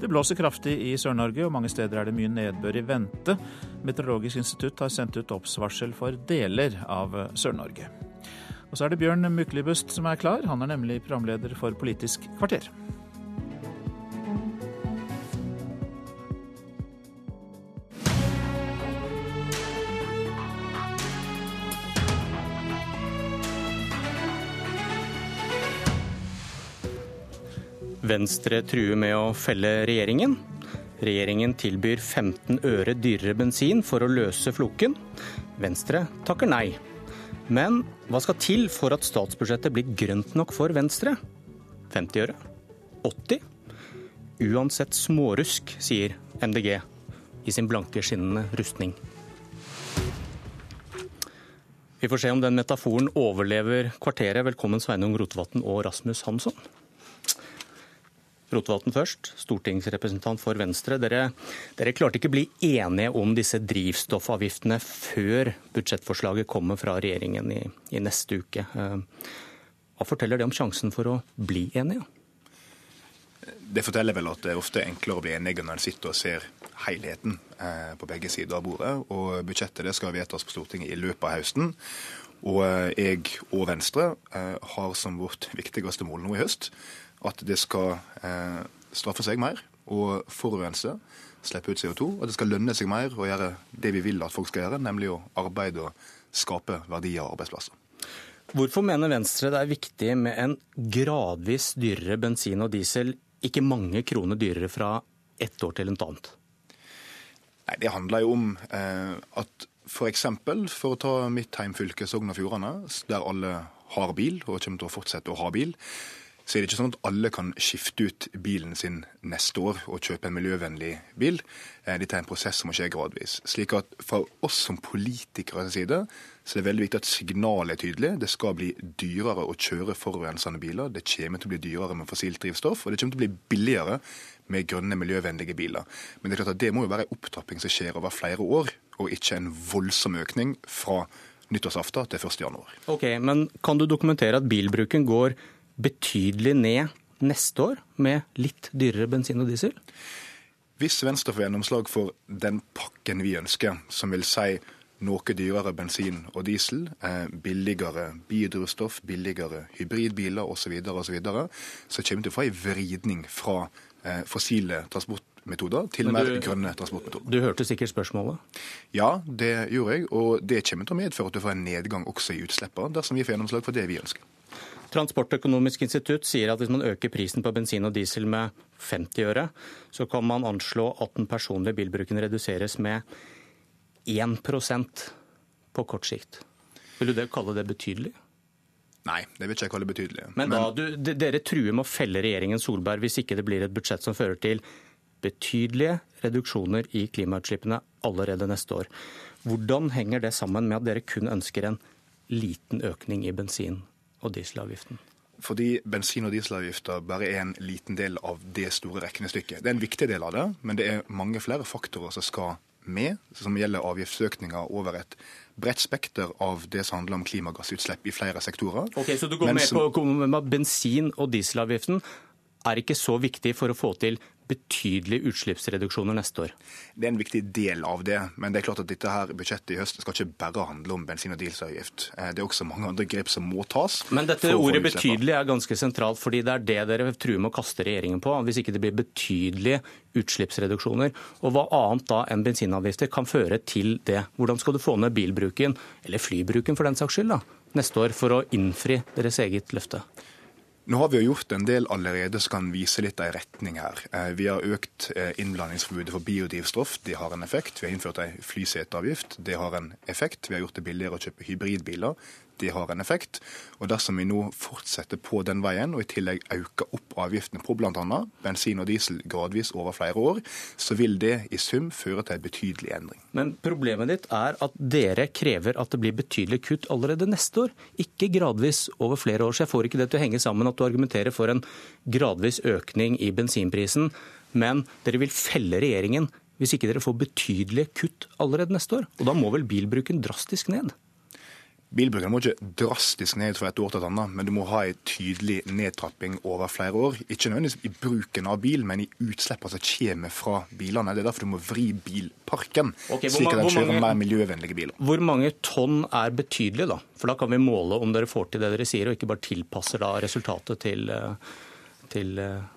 Det blåser kraftig i Sør-Norge, og mange steder er det mye nedbør i vente. Meteorologisk institutt har sendt ut oppsvarsel for deler av Sør-Norge. Og så er det Bjørn Myklebust som er klar. Han er nemlig programleder for Politisk kvarter. Venstre truer med å felle regjeringen. Regjeringen tilbyr 15 øre dyrere bensin for å løse floken. Venstre takker nei. Men hva skal til for at statsbudsjettet blir grønt nok for Venstre? 50 øre? 80? Uansett smårusk, sier MDG i sin blanke, skinnende rustning. Vi får se om den metaforen overlever kvarteret. Velkommen Sveinung Rotevatn og Rasmus Hansson. Rotevatn først, stortingsrepresentant for Venstre. Dere, dere klarte ikke å bli enige om disse drivstoffavgiftene før budsjettforslaget kommer fra regjeringen i, i neste uke. Eh, hva forteller det om sjansen for å bli enige? Det forteller vel at det er ofte enklere å bli enige når en sitter og ser helheten eh, på begge sider av bordet. Og budsjettet det skal vedtas på Stortinget i løpet av høsten. Og eh, jeg og Venstre har som vårt viktigste mål nå i høst at det skal eh, straffe seg mer å forurense, slippe ut CO2, og det skal lønne seg mer å gjøre det vi vil at folk skal gjøre, nemlig å arbeide og skape verdier og arbeidsplasser. Hvorfor mener Venstre det er viktig med en gradvis dyrere bensin og diesel, ikke mange kroner dyrere fra ett år til et annet? Nei, Det handler jo om eh, at f.eks. For, for å ta mitt heimfylke Sogn og Fjordane, der alle har bil og kommer til å fortsette å ha bil, så er det ikke sånn at alle kan skifte ut bilen sin neste år og kjøpe en miljøvennlig bil. Eh, dette er en prosess som må skje gradvis. Slik at fra oss som politikeres side så er det veldig viktig at signalet er tydelig. Det skal bli dyrere å kjøre forurensende biler. Det kommer til å bli dyrere med fossilt drivstoff, og det kommer til å bli billigere med grønne, miljøvennlige biler. Men det er klart at det må jo være en opptrapping som skjer over flere år, og ikke en voldsom økning fra nyttårsaften til 1.1. Ok, men kan du dokumentere at bilbruken går betydelig ned neste år med litt dyrere bensin og diesel? Hvis Venstre får gjennomslag for den pakken vi ønsker, som vil si noe dyrere bensin og diesel, eh, billigere biodrivstoff, billigere hybridbiler osv., så, videre, og så, videre, så kommer vi til å få en vridning fra eh, fossile transportmetoder til du, mer grønne transportmetoder. Du hørte sikkert spørsmålet? Ja, det gjorde jeg. Og det kommer til å medføre at du får en nedgang også i utslippene, dersom vi får gjennomslag for det vi ønsker. Transportøkonomisk institutt sier at hvis man øker prisen på bensin og diesel med 50 øre, så kan man anslå at den personlige bilbruken reduseres med 1% på kort sikt. Vil du det kalle det betydelig? Nei, det vil ikke jeg kalle betydelig. Men, da, du, dere truer med å felle regjeringen Solberg hvis ikke det blir et budsjett som fører til betydelige reduksjoner i klimautslippene allerede neste år. Hvordan henger det sammen med at dere kun ønsker en liten økning i bensin- og dieselavgiften? Fordi bensin- og dieselavgifter bare er en liten del av det store regnestykket. Det er en viktig del av det, men det er mange flere faktorer som skal med, som gjelder avgiftsøkninger over et bredt spekter av det som handler om klimagassutslipp i flere sektorer. Ok, Så du går med på at bensin- og dieselavgiften er ikke så viktig for å få til betydelige utslippsreduksjoner neste år? Det er en viktig del av det. Men det er klart at dette her budsjettet i høst skal ikke bare handle om bensin- og dieselavgift. Eh, det er også mange andre grep som må tas. Men dette ordet betydelig er ganske sentralt, fordi det er det dere truer med å kaste regjeringen på. Hvis ikke det blir betydelige utslippsreduksjoner. Og hva annet da enn bensinavgifter kan føre til det? Hvordan skal du få ned bilbruken, eller flybruken for den saks skyld, da, neste år for å innfri deres eget løfte? Nå har vi jo gjort en del allerede som kan vise litt av retning her. Eh, vi har økt eh, innblandingsforbudet for biodrivstoff. Det har en effekt. Vi har innført ei flyseteavgift. Det har en effekt. Vi har gjort det billigere å kjøpe hybridbiler det har en effekt. Og Dersom vi nå fortsetter på den veien, og i tillegg øker opp avgiftene på bl.a. bensin og diesel gradvis over flere år, så vil det i sum føre til en betydelig endring. Men problemet ditt er at dere krever at det blir betydelig kutt allerede neste år, ikke gradvis over flere år. Så jeg får ikke det til å henge sammen at du argumenterer for en gradvis økning i bensinprisen, men dere vil felle regjeringen hvis ikke dere får betydelige kutt allerede neste år. Og da må vel bilbruken drastisk ned? Bilbruken må ikke drastisk ned fra et år til et annet, men du må ha en tydelig nedtrapping over flere år. Ikke nødvendigvis i bruken av bil, men i utslippene som kommer fra bilene. Det er derfor du må vri bilparken, okay, slik at den kjører mange, mer miljøvennlige biler. Hvor mange tonn er betydelig, da? For da kan vi måle om dere får til det dere sier, og ikke bare tilpasser da resultatet til, eh, til eh,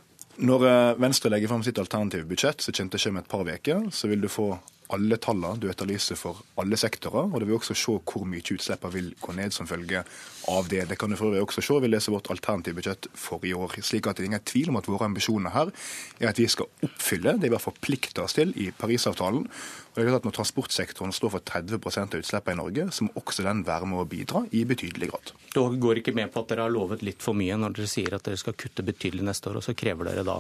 når eh, Venstre legger fram sitt alternative budsjett, så kommer det om et par uker, så vil du få alle tallene du etterlyser for alle sektorer. Og det vil også se hvor mye utslippene vil gå ned som følge av det. Det kan du for øvrig også se. Vi leser vårt alternative budsjett for i år. slik at det er ingen tvil om at våre ambisjoner her er at vi skal oppfylle det vi har forplikta oss til i Parisavtalen. Og det er klart at Når transportsektoren står for 30% av utslippene i Norge, så må også den være med å bidra i betydelig grad. Dere går ikke med på at dere har lovet litt for mye når dere sier at dere skal kutte betydelig neste år, og så krever dere da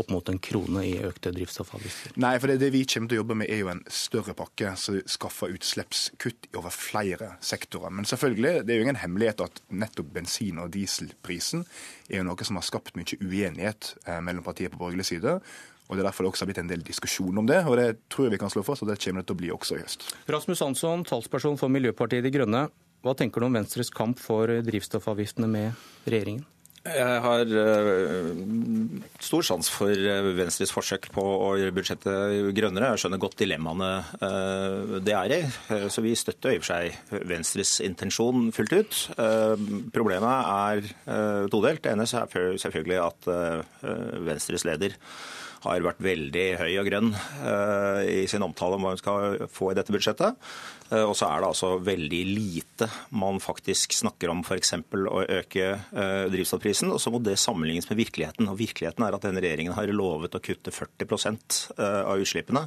opp mot en krone i økte drivstoffavgifter? Nei, for det, det, vi kommer til å jobbe med er jo en større pakke som skaffer utslippskutt over flere sektorer. Men selvfølgelig, det er jo ingen hemmelighet at nettopp bensin- og dieselprisen er jo noe som har skapt mye uenighet eh, mellom partier på borgerlig side. Og Det er derfor det også har blitt en del diskusjon om det, og det tror jeg vi kan slå fast, og det kommer det til å bli også i høst. Rasmus Hansson, talsperson for Miljøpartiet De Grønne. Hva tenker du om Venstres kamp for drivstoffavgiftene med regjeringen? Jeg har uh, stor sans for eh, Venstres forsøk på å gjøre budsjettet grønnere. Jeg skjønner godt dilemmaene uh, det er i. Uh, så vi støtter i og for seg Venstres intensjon fullt ut. Problemet er todelt. Det ene er selvfølgelig at Venstres leder har vært veldig høy og grønn uh, i sin omtale om hva hun skal få i dette budsjettet. Uh, og så er det altså veldig lite man faktisk snakker om f.eks. å øke uh, drivstoffprisen. Og så må det sammenlignes med virkeligheten. Og virkeligheten er at denne regjeringen har lovet å kutte 40 av utslippene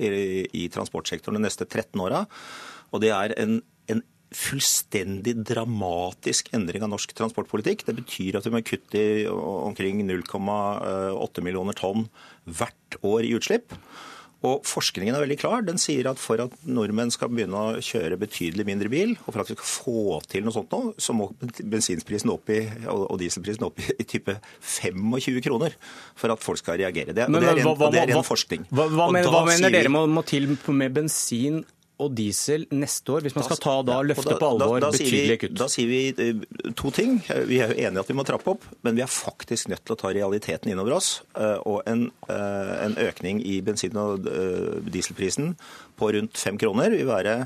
i transportsektoren de neste 13 åra. Og det er en, en fullstendig dramatisk endring av norsk transportpolitikk. Det betyr at vi må kutte i omkring 0,8 millioner tonn hvert år i utslipp. Og Forskningen er veldig klar. Den sier at for at nordmenn skal begynne å kjøre betydelig mindre bil, og for at vi skal få til noe sånt nå, så må bensinprisen opp i, og dieselprisen opp i, i type 25 kroner for at folk skal reagere. Det, Men, det er, en, det er ren forskning. Hva, hva, mener, hva mener dere må, må til med bensin og diesel neste år, hvis man skal ta da løftet på alvor betydelige kutt? Da sier vi eh, to ting. Vi er jo enige at vi må trappe opp, men vi er faktisk nødt til å ta realiteten innover oss. Eh, og en, eh, en økning i bensin- og dieselprisen på rundt fem kroner vil være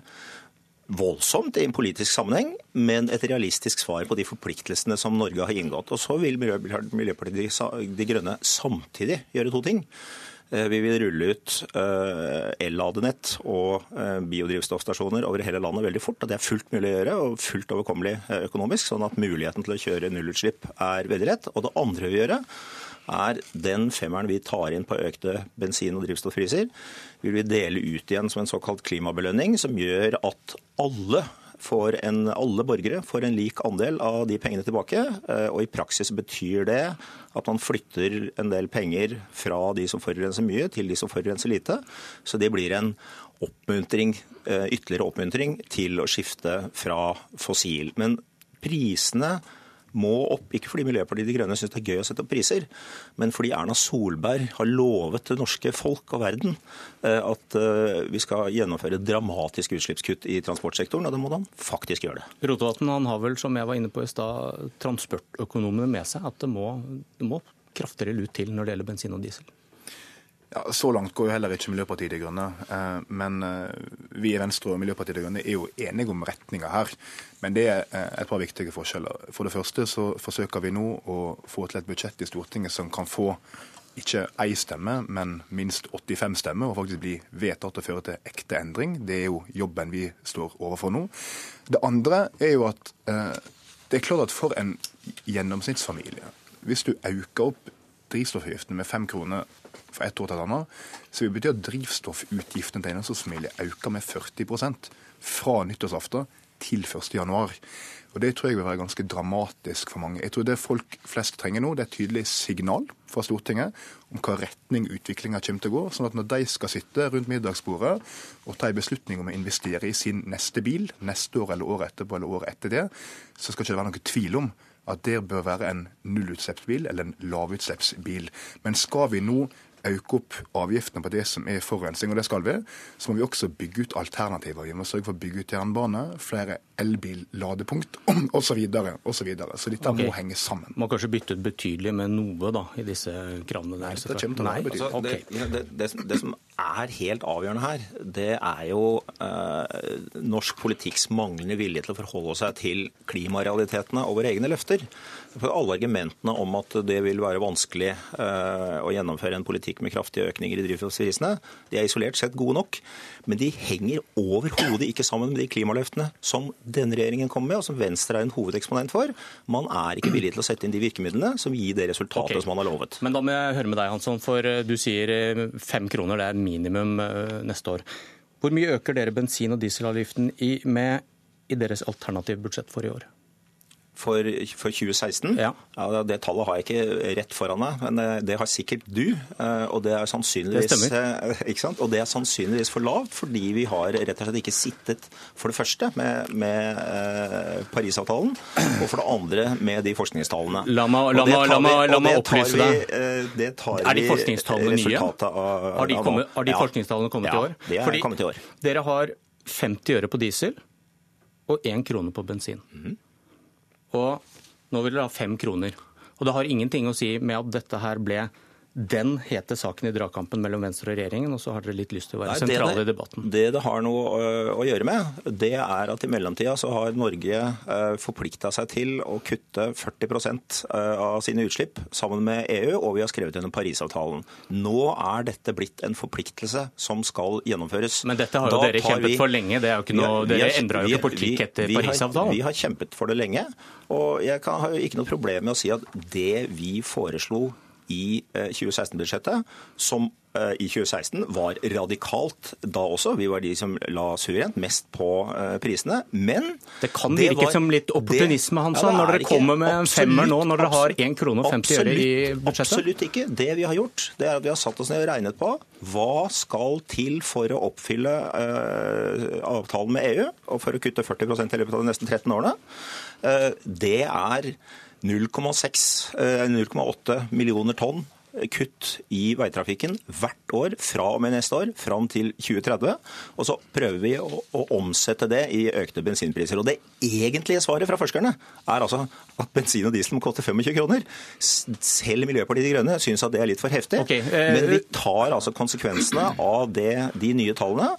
voldsomt i en politisk sammenheng, men et realistisk svar på de forpliktelsene som Norge har inngått. Og så vil Miljøpartiet De Grønne samtidig gjøre to ting. Eh, vi vil rulle ut eh, el-ladenett og eh, biodrivstoffstasjoner over hele landet veldig fort. og Det er fullt mulig å gjøre og fullt overkommelig økonomisk, sånn at muligheten til å kjøre nullutslipp er veldig rett. Og det andre vi vil gjøre, er den femmeren vi tar inn på økte bensin- og drivstoffpriser, vil vi dele ut igjen som en såkalt klimabelønning, som gjør at alle får en, alle borgere får en lik andel av de pengene tilbake. Eh, og i praksis betyr det at man flytter en del penger fra de som forurenser mye, til de som forurenser lite. Så det blir en oppmuntring, eh, ytterligere oppmuntring til å skifte fra fossil. Men prisene må opp, ikke fordi Miljøpartiet De Grønne syns det er gøy å sette opp priser, men fordi Erna Solberg har lovet det norske folk og verden eh, at eh, vi skal gjennomføre dramatiske utslippskutt i transportsektoren, og da må han faktisk gjøre det. Rotevatn han har vel, som jeg var inne på i stad, transportøkonomene med seg. At det må, det må kraftigere lut til når det gjelder bensin og diesel. Ja, Så langt går jo heller ikke Miljøpartiet De Grønne. Eh, men eh, vi i Venstre og Miljøpartiet De Grønne er jo enige om retninga her. Men det er eh, et par viktige forskjeller. For det første så forsøker vi nå å få til et budsjett i Stortinget som kan få ikke én stemme, men minst 85 stemmer, og faktisk bli vedtatt og føre til ekte endring. Det er jo jobben vi står overfor nå. Det andre er jo at det er klart at for en gjennomsnittsfamilie, hvis du øker opp drivstoffavgiften med fem kroner fra ett år til et annet, så vil bety at drivstoffutgiftene til en eiendomsfamilie øker med 40% fra nyttårsaften til 1.1. Og Det tror jeg vil være ganske dramatisk for mange. Jeg tror Det folk flest trenger nå, det er et tydelig signal fra Stortinget om hva retning utviklinga kommer til å gå. sånn at når de skal sitte rundt middagsbordet og ta en beslutning om å investere i sin neste bil neste år eller året etterpå eller året etter det, så skal ikke det være noen tvil om at det bør være en nullutslippsbil eller en lavutslippsbil. Men skal vi nå øke opp avgiftene på det som er forurensning, og det skal vi, så må vi også bygge ut alternativer. Vi må sørge for å bygge ut jernbane, flere elbil-ladepunkt osv. Så, videre, og så, videre. så dette okay. må henge sammen. Man Må kanskje bytte ut betydelig med noe da, i disse kravene der? Nei, det kommer til å være. Altså, det, det, det, det, som er helt avgjørende her, det er jo eh, norsk politikks manglende vilje til å forholde seg til klimarealitetene og våre egne løfter. For alle argumentene om at det vil være vanskelig eh, å gjennomføre en politikk med kraftige økninger i drivstoffprisene, de er isolert sett gode nok. Men de henger overhodet ikke sammen med de klimaløftene som denne regjeringen kommer med, og som Venstre er en hovedeksponent for. Man er ikke villig til å sette inn de virkemidlene som gir det resultatet okay. som man har lovet. Men da må jeg høre med deg, Hansson, for eh, du sier eh, fem kroner, det er minimum neste år. Hvor mye øker dere bensin- og dieselavgiften i, med i deres alternative budsjett for i år? For, for 2016. Ja. Ja, det tallet har jeg ikke rett foran meg, men eh, det har sikkert du. Eh, og det er sannsynligvis, det eh, Og det er sannsynligvis for lavt, fordi vi har rett og slett ikke sittet for det første med, med Parisavtalen, og for det andre med de forskningstallene. La meg opplyse deg. er de forskningstallene nye? Av, har de, kommet, har de forskningstallene kommet ja, i år? Ja, De er fordi kommet i år. Dere har 50 øre på diesel og 1 krone på bensin. Mm -hmm og nå vil dere ha fem kroner. Og det har ingenting å si med at dette her ble den hete saken i dragkampen mellom Venstre og regjeringen, og så har dere litt lyst til å være Nei, sentrale i debatten? Det det har noe å, å, gjøre med, det er at i mellomtida så har Norge uh, forplikta seg til å kutte 40 uh, av sine utslipp sammen med EU, og vi har skrevet gjennom Parisavtalen. Nå er dette blitt en forpliktelse som skal gjennomføres. Men dette har jo da dere kjempet vi, for lenge, det er jo ikke noe, har, dere endra jo ikke politikk etter vi, Parisavtalen? Vi har kjempet for det lenge, og jeg kan, har jo ikke noe problem med å si at det vi foreslo i 2016-budsjettet, eh, som eh, i 2016 var radikalt da også. Vi var de som la suverent mest på eh, prisene. Men Det kan virke det var, som litt opportunisme, Hansson, ja, når dere kommer med en femmer nå, når dere har 1 krone og 50 øre i budsjettet? Absolutt ikke. Det vi har gjort, det er at vi har satt oss ned og regnet på hva skal til for å oppfylle uh, avtalen med EU, og for å kutte 40 i løpet av de neste 13 årene. Uh, det er 0,8 eh, millioner tonn kutt i veitrafikken hvert år fra og med neste år fram til 2030. Og så prøver vi å, å, omsette det i økte bensinpriser. Og det egentlige svaret fra forskerne er altså at bensin og diesel må koste 25 kroner. Selv Miljøpartiet De Grønne syns at det er litt for heftig. Okay, eh, Men vi tar altså konsekvensene av det, de nye tallene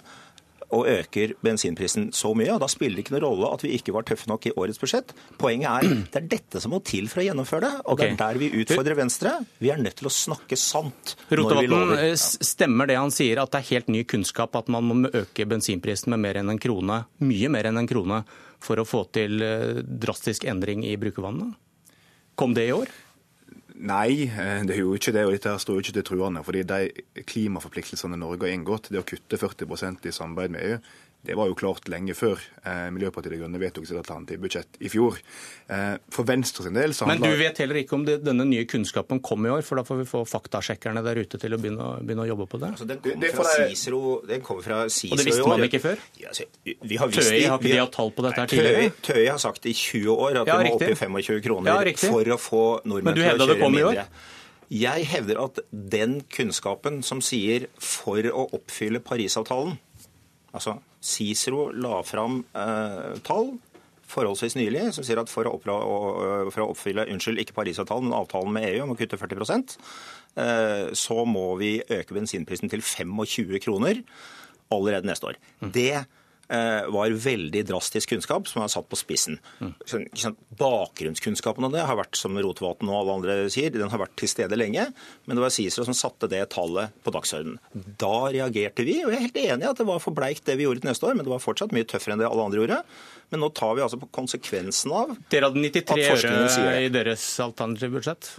og øker bensinprisen så mye. og Da spiller det ikke noen rolle at vi ikke var tøffe nok i årets budsjett. Poenget er det er dette som må til for å gjennomføre det. Og okay. det er der vi utfordrer Venstre. Vi er nødt til å snakke sant når vi lover. Stemmer det han sier, at det er helt ny kunnskap at man må øke bensinprisen med mer enn en krone, mye mer enn en krone, for å få til eh, drastisk endring i brukervannene? Kom det i år? Nei, eh, det er jo ikke det. og Dette står jo ikke til truende. fordi De klimaforpliktelsene Norge har inngått, det å kutte 40% i samarbeid med EU, Det var jo klart lenge før eh, Miljøpartiet De Grønne vedtok sitt alternative budsjett i fjor. Eh, for Venstre sin del så handler Men du vet heller ikke om det, denne nye kunnskapen kom i år, for da får vi få faktasjekkerne der ute til å begynne, begynne å jobbe på det? Altså, den kommer fra Cicero, Cicero Og det visste man ikke før? Ja, altså, vi har Tøy, har ikke de hatt tall på dette her tidligere? Tøy, Tøy har sagt i 20 år at ja, vi må opp i 25 kroner ja, for å få nordmenn til å kjøre mindre. Jeg hevder at den kunnskapen som sier for å oppfylle Parisavtalen Altså, Cicero la fram eh, tall forholdsvis nylig som sier at for å, oppla, for å, oppfylle unnskyld, ikke Parisavtalen, men avtalen med EU om å kutte 40 eh, så må vi øke bensinprisen til 25 kroner allerede neste år. Det Eh, var veldig drastisk kunnskap som er satt på spissen. Bakgrunnskunnskapen av det har vært, som Rotevatn og alle andre sier, den har vært til stede lenge. Men det var Cicero som satte det tallet på dagsordenen. Da reagerte vi, og jeg er helt enig i at det var for bleikt det vi gjorde til neste år, men det var fortsatt mye tøffere enn det alle andre gjorde. Men nå tar vi altså på konsekvensen av Dere hadde 93 øre i deres alternative budsjett?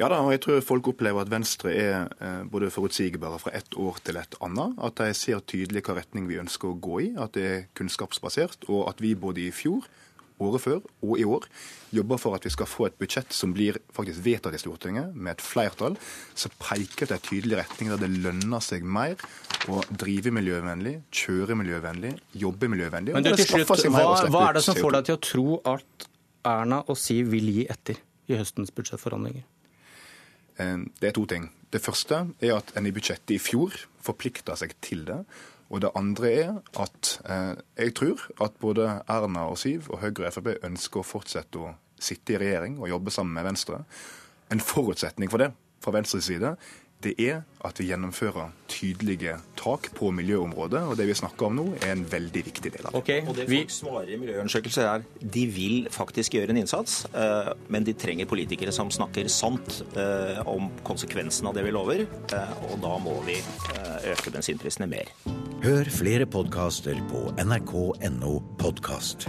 Ja da, og jeg tror folk opplever at Venstre er eh, både forutsigbare fra ett år til et annet. At de ser tydelig hvilken retning vi ønsker å gå i, at det er kunnskapsbasert. Og at vi både i fjor, året før og i år jobber for at vi skal få et budsjett som blir faktisk vedtatt i Stortinget med et flertall, som peker til en tydelig retning der det lønner seg mer å drive miljøvennlig, kjøre miljøvennlig, jobbe miljøvennlig. Men du, til slutt, hva, hva er det som får deg til å tro at Erna og Siv vil gi etter i høstens budsjettforhandlinger? Eh, det er to ting. Det første er at en i budsjettet i fjor forplikta seg til det. Og det andre er at eh, jeg tror at både Erna og Siv og Høyre og Frp ønsker å fortsette å sitte i regjering og jobbe sammen med Venstre. En forutsetning for det fra Venstres side det er at vi gjennomfører tydelige tak på miljøområdet. Og det vi snakker om nå, er en veldig viktig del av det. Okay, og det folk svarer i miljøundersøkelser er de vil faktisk gjøre en innsats, eh, men de trenger politikere som snakker sant eh, om konsekvensen av det vi lover. Eh, og da må vi øke bensinprisene mer. Hør flere podkaster på nrk.no podkast.